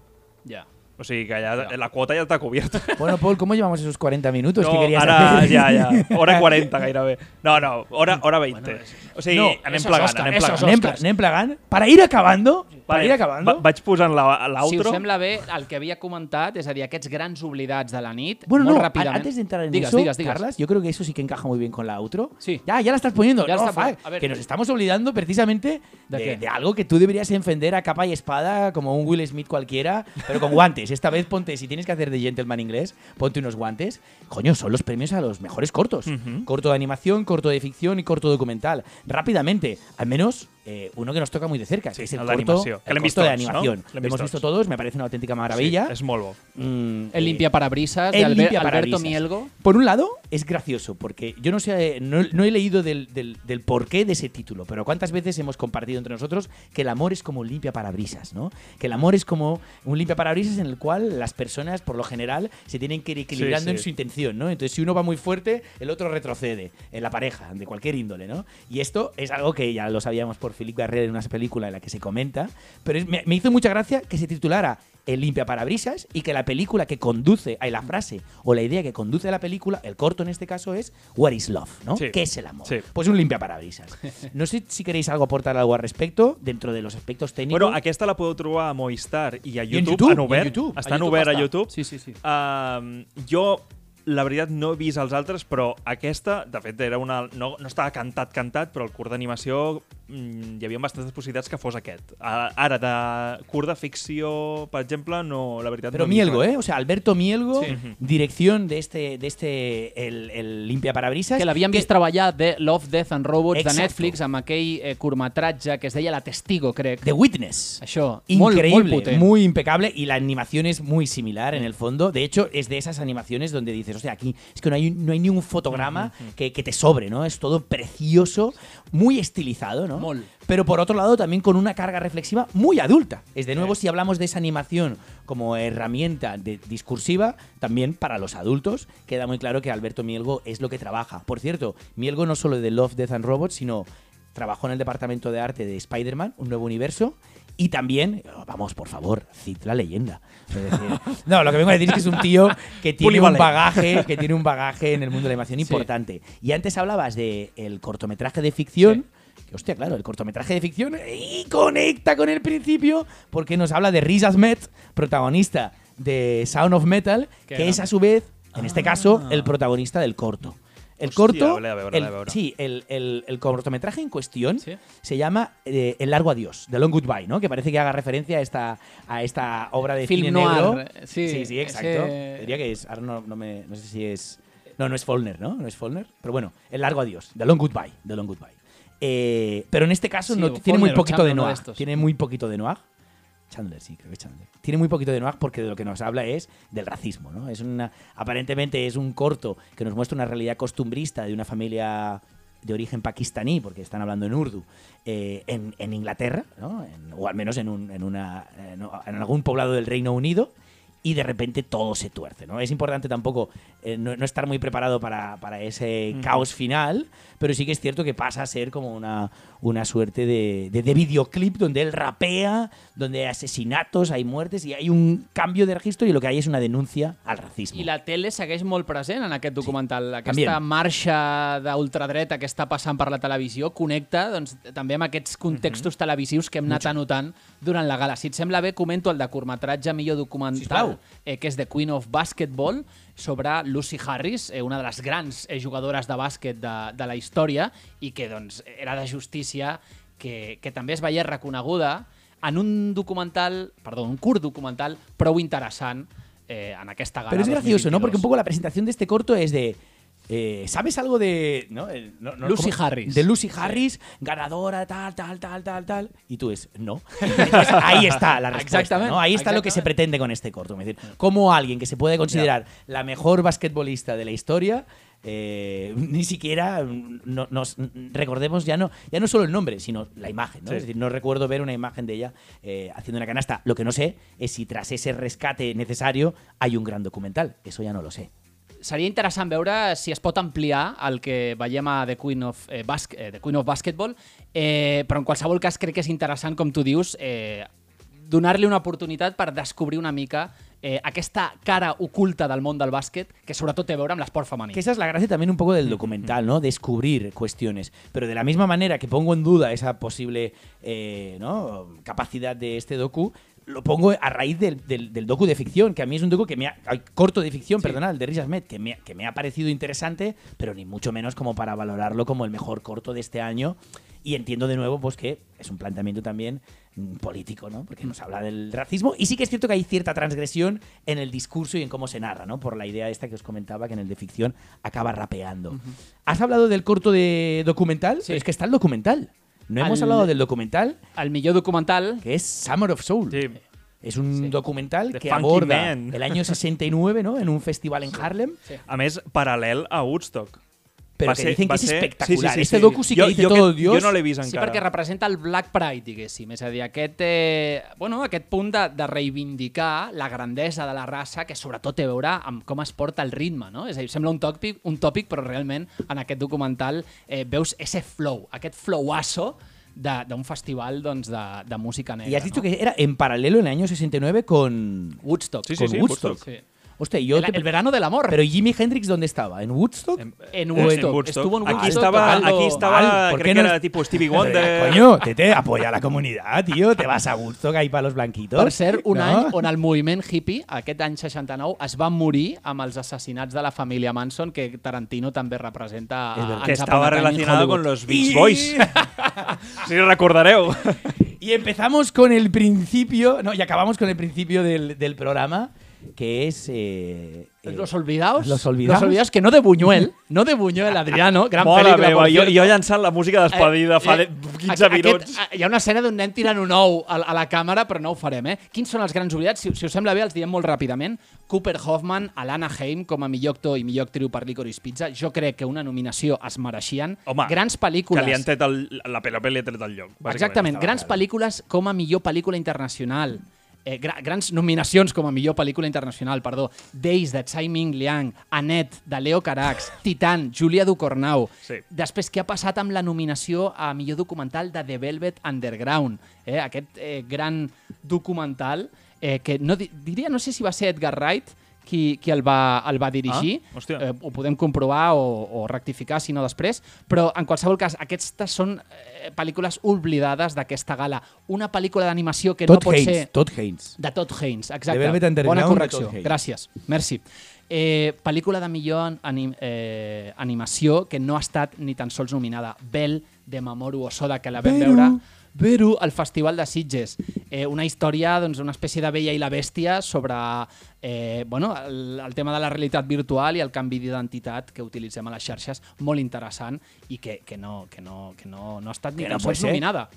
Ja. O sigui que ja, la quota ja està cobierta. Bueno, Paul, ¿cómo llevamos esos 40 minutos que No, querías ara hacer? ja, ja. Hora 40 gairebé. No, no, hora, hora 20. o sigui, No, anem plegant, Oscar, anem plegant. Anem, anem plegant. Para ir acabando, para Vale, ir acabando. va- vaig posant la- Si us l'outro. sembla bé, el que havia comentat, és a dir, aquests grans oblidats de la nit, Bueno, molt no, ràpidament. antes de entrar en digues, eso, digues, digues. Carlas, yo creo que eso sí que encaja muy bien con la outro. Sí. Ya, ya la estás poniendo. Ya no, está a ver. que nos estamos olvidando precisamente ¿De de, de algo que tú deberías defender a capa y espada como un Will Smith cualquiera, pero con guantes. Esta vez ponte, si tienes que hacer de gentleman inglés, ponte unos guantes. Coño, son los premios a los mejores cortos. Corto de animación, corto de ficción y corto documental. Rápidamente, al menos eh, uno que nos toca muy de cerca, Sí, que es el el corto, el corto de no? animación. Lo hemos visto todos, me parece una auténtica maravilla. Sí, bo. Mm, El eh, limpia parabrisas de el Albert- limpia Alberto parabrisas. Mielgo. Por un lado, es gracioso, porque yo no sé, no, no he leído del, del, del porqué de ese título, pero cuántas veces hemos compartido entre nosotros que el amor es como un limpia parabrisas, ¿no? Que el amor es como un limpia parabrisas en el cual las personas, por lo general, se tienen que ir equilibrando Sí, sí. en su intención, ¿no? Entonces, si uno va muy fuerte, el otro retrocede en la pareja, de cualquier índole, ¿no? Y esto es algo que ya lo sabíamos por Philippe Garrel en una película en la que se comenta, pero es- me, me hizo mucha gracia que se titulara El limpia parabrisas y que la película que conduce, hay la frase o la idea que conduce a la película, el corto en este caso es What is love, ¿no? Sí. ¿Qué es el amor? Sí. Pues un limpia parabrisas. No sé si queréis algo aportar algo al respecto dentro de los aspectos técnicos. Bueno, aquesta la podeu trobar a Movistar i a I en YouTube, YouTube, en i en obert. YouTube. Està A a. YouTube. Sí, sí, sí. Um, jo, la veritat, no he vist els altres, però aquesta, de fet, era una, no, no estava cantat, cantat, però el curt d'animació mm, hi havia bastantes possibilitats que fos aquest. Ara, de curt de ficció, per exemple, no, la veritat Pero no Mielgo. ¿eh? O sea, Alberto Mielgo, Sí. dirección de este, de este el, el limpia parabrisas. Que l'havíem vist treballar de Love, Death and Robots Exacto. de Netflix amb aquell eh, curtmetratge que es deia La Testigo, crec. The Witness. Això, molt, Increíble, molt potent. muy impecable y la animación es muy similar en el fondo. De hecho, es de esas animaciones donde dices, o sea, aquí es que no hay, no hay ni un fotograma que, que te sobre, ¿no? Es todo precioso, muy estilizado, ¿no? Mol. Pero por otro lado también con una carga reflexiva muy adulta. Es de nuevo si hablamos de esa animación como herramienta de- discursiva, también para los adultos, queda muy claro que Alberto Mielgo es lo que trabaja. Por cierto, Mielgo no solo de Love, Death and Robots, sino trabajó en el departamento de arte de Spider-Man, un nuevo universo, y también, vamos, por favor, Cid la leyenda. No, lo que vengo a decir es que es un tío que tiene un bagaje, que tiene un bagaje en el mundo de la animación importante. Y antes hablabas de el cortometraje de ficción. Que, hostia, claro, el cortometraje de ficción y conecta con el principio porque nos habla de Riz Ahmed, protagonista de Sound of Metal, que es a su vez, en este caso, el protagonista del corto. El Hòstia, corto, el- sí, el, el- el cortometraje en cuestión Sí. se llama eh, El largo adiós, The Long Goodbye, ¿no? Que parece que haga referencia a esta, a esta obra de Film cine noir, negro. eh, sí, sí, sí, exacto. ese- Diría que es, ahora no, no, me, no sé si es... No, no es Follner, ¿no? No es Follner. Pero bueno, El largo adiós, The Long Goodbye, The Long Goodbye. Eh, pero en este caso Sí, no, tiene muy Follner o poquito de Chandler, uno de noir. Tiene muy poquito de noir. Chandler, sí, creo que Chandler. Tiene muy poquito de noir porque de lo que nos habla es del racismo, ¿no? Es una, aparentemente es un corto que nos muestra una realidad costumbrista de una familia de origen pakistaní, porque están hablando en urdu, eh, en, en Inglaterra, ¿no? O al menos en, un- en una, en algún poblado del Reino Unido, y de repente todo se tuerce, ¿no? Es importante tampoco eh, no, no estar muy preparado para, para ese caos final, pero sí que es cierto que pasa a ser como una, una suerte de, de, de videoclip donde él rapea, donde hay asesinatos, hay muertes y hay un cambio de registro y lo que hay es una denuncia al racismo. I la tele segueix molt present en aquest documental. Aquesta Canviem. marxa d'ultradreta que està passant per la televisió connecta doncs, també amb aquests contextos televisius que hem anat anotant durant la gala. Si et sembla bé, comento el de curtmetratge millor documental, Sisplau. Eh, que és The Queen of Basketball, sobre Lucy Harris, eh, una de les grans eh, jugadores de bàsquet de, de la història i que doncs, era de justícia que, que també es veia reconeguda en un documental, perdó, un curt documental prou interessant eh, en aquesta gala Pero es gracioso, ¿no? 2022. Porque un poco la presentación de este corto es de. Eh, ¿Sabes algo de. ¿no? El- no- no- Lucy ¿cómo? Harris. De Lucy Harris, ganadora, tal, tal, tal, tal, tal. Y tú es, no. Entonces, ahí está la respuesta. Exactamente. Ahí está lo que se pretende con este corto. Es decir, como alguien que se puede considerar la mejor basquetbolista de la historia. eh, ni siquiera no- nos recordemos ya no ya no solo el nombre sino la imagen ¿no? Sí. es decir no recuerdo ver una imagen de ella eh, haciendo una canasta lo que no sé es si tras ese rescate necesario hay un gran documental eso ya no lo sé Seria interessant veure si es pot ampliar el que veiem a The Queen of, eh, Basque, eh, The Queen of Basketball, eh, però en qualsevol cas crec que és interessant, com tu dius, eh, donar-li una oportunitat per descobrir una mica eh, aquesta cara oculta del món del bàsquet que sobretot té a veure amb l'esport femení. Que esa es la gracia también un poco del documental, ¿no? Descubrir cuestiones. Pero de la misma manera que pongo en duda esa posible eh, ¿no? capacidad de este docu, lo pongo a raíz del, del- del docu de ficción, que a mí es un docu que me ha, corto de ficción, el de Riz Ahmed, que me, que me ha parecido interesante, pero ni mucho menos como para valorarlo como el mejor corto de este año. Y entiendo de nuevo pues que es un planteamiento también mm, político, ¿no? Porque nos habla del racismo y sí que es cierto que hay cierta transgresión en el discurso y en cómo se narra, ¿no? Por la idea esta que os comentaba que en el de ficción acaba rapeando. ¿Has hablado del corto de documental? Sí. Pero es que está el documental. No hemos Al- hablado del documental, El millor documental que es Summer of Soul. Sí. Es un Sí. documental The que Funky aborda año 69, ¿no? En un festival en Harlem. A més, paral·lel a Woodstock. Pero Va que ser- dicen que es ser- espectacular. sí, sí, sí, este sí. docu sí que Jo- dice jo todo aquest- Dios. Jo no l'he vist Sí, encara. perquè representa el Black Pride, diguéssim. És a dir, aquest, eh, bueno, aquest punt de, de reivindicar la grandesa de la raça que sobretot té a veure amb com es porta el ritme, no? És a dir, sembla un tòpic, un tòpic però realment en aquest documental eh, veus ese flow, aquest flowasso de- d'un festival doncs, de, de música negra. Y has dicho no? que era en paralelo en el año 69 con, Woodstock. Sí, sí, con sí, Woodstock. Woodstock. Sí. Hostia, yo El, te- el verano del amor. Pero ¿y Jimi Hendrix dónde estaba? ¿En Woodstock? En- en Woodstock. en Woodstock. Estuvo en Aquí Woodstock estaba, tocando- aquí estaba ¿por crec qué que no era es- tipo Stevie Pero, Wonder. Coño, te, te apoya la comunidad, tío. Te vas a Woodstock ahí para los blanquitos. Per cert, un ¿no? any on el moviment hippie, aquest any 69, es va morir amb els assassinats de la família Manson, que Tarantino també representa a que Once estaba Upon a Time in relacionado con los Beach Boys. Sí, recordareu. Y empezamos con el principio, no, y acabamos con el principio del, del programa, que es... eh, eh, Los Olvidados. Los Olvidados. Los Olvidados, que no de Buñuel, no de Buñuel, Adriano, gran Mola pel·lícula. meva, jo, jo llançant la música despedida Eh, fa eh, de 15 minuts. Aquest, hi ha una escena d'un nen tirant un ou a, a la càmera, però no ho farem, eh? Quins són els grans oblidats? Si, si us sembla bé, els diem molt ràpidament. Cooper Hoffman, Alana Haim com a millor actor i millor actriu per Licorice Pizza. Jo crec que una nominació es mereixien. Home, grans pel·lícules. Que li han tret el, la Penelope li ha tret el lloc. Exactament, grans pel·lícules com a millor pel·lícula internacional. Eh, gra grans nominacions com a millor pel·lícula internacional, perdó. Days, de Tsai Ming Liang, Annette, de Leo Carax, Titan, Julia Ducornau. Sí. Després, què ha passat amb la nominació a millor documental de The Velvet Underground? Eh? Aquest eh, gran documental eh, que no di diria, no sé si va ser Edgar Wright, qui, qui el, va, el va dirigir. Ah, hòstia. eh, ho podem comprovar o, o rectificar, si no després. Però, en qualsevol cas, aquestes són eh, pel·lícules oblidades d'aquesta gala. Una pel·lícula d'animació que Todd no pot Haynes, ser... Todd Haynes. De Todd Haynes, exacte. Bona correcció, gràcies. Merci. Eh, pel·lícula de millor anim, eh, animació que no ha estat ni tan sols nominada. Bell, de Mamoru Osoda, que la vam Beru. veure Beru, al Festival de Sitges. Eh, una història, doncs, una espècie de Bella i la Bèstia sobre eh, bueno, el, el tema de la realitat virtual i el canvi d'identitat que utilitzem a les xarxes, molt interessant i que, que, no, que, no, que no, no ha estat ni tan no sols nominada.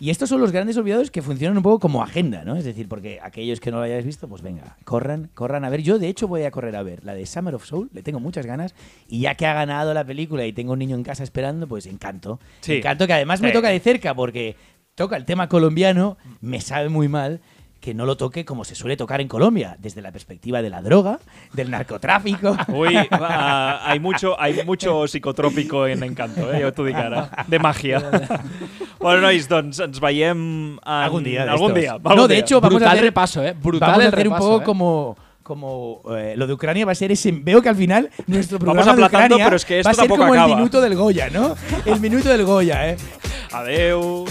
Y estos son los grandes olvidados que funcionan un poco como agenda, ¿no? Es decir, porque aquellos que no lo hayáis visto, pues venga, corran, corran a ver. Yo, de hecho, voy a correr a ver la de Summer of Soul, le tengo muchas ganas. Y ya que ha ganado la película y tengo un niño en casa esperando, pues encanto. Sí. Encanto que además me Sí. toca de cerca porque toca el tema colombiano, me sabe muy mal que no lo toque como se suele tocar en Colombia, desde la perspectiva de la droga, del narcotráfico. Uy, va, hay mucho, hay mucho psicotrópico en Encanto, eh? jo t'ho dic ara. De màgia. bueno, nois, doncs ens veiem en... Algún día de Algún dia. No, de dia. hecho, vamos a Brutal hacer- repaso, eh? Brutal Vamos a hacer un repaso, poco eh? como como eh, lo de Ucrania va a ser ese. Veo que al final nuestro Vamos programa de aplazando, Ucrania pero es que va esto a ser como acaba. el minuto del Goya, ¿no? El minuto del Goya, ¿eh? Adeu.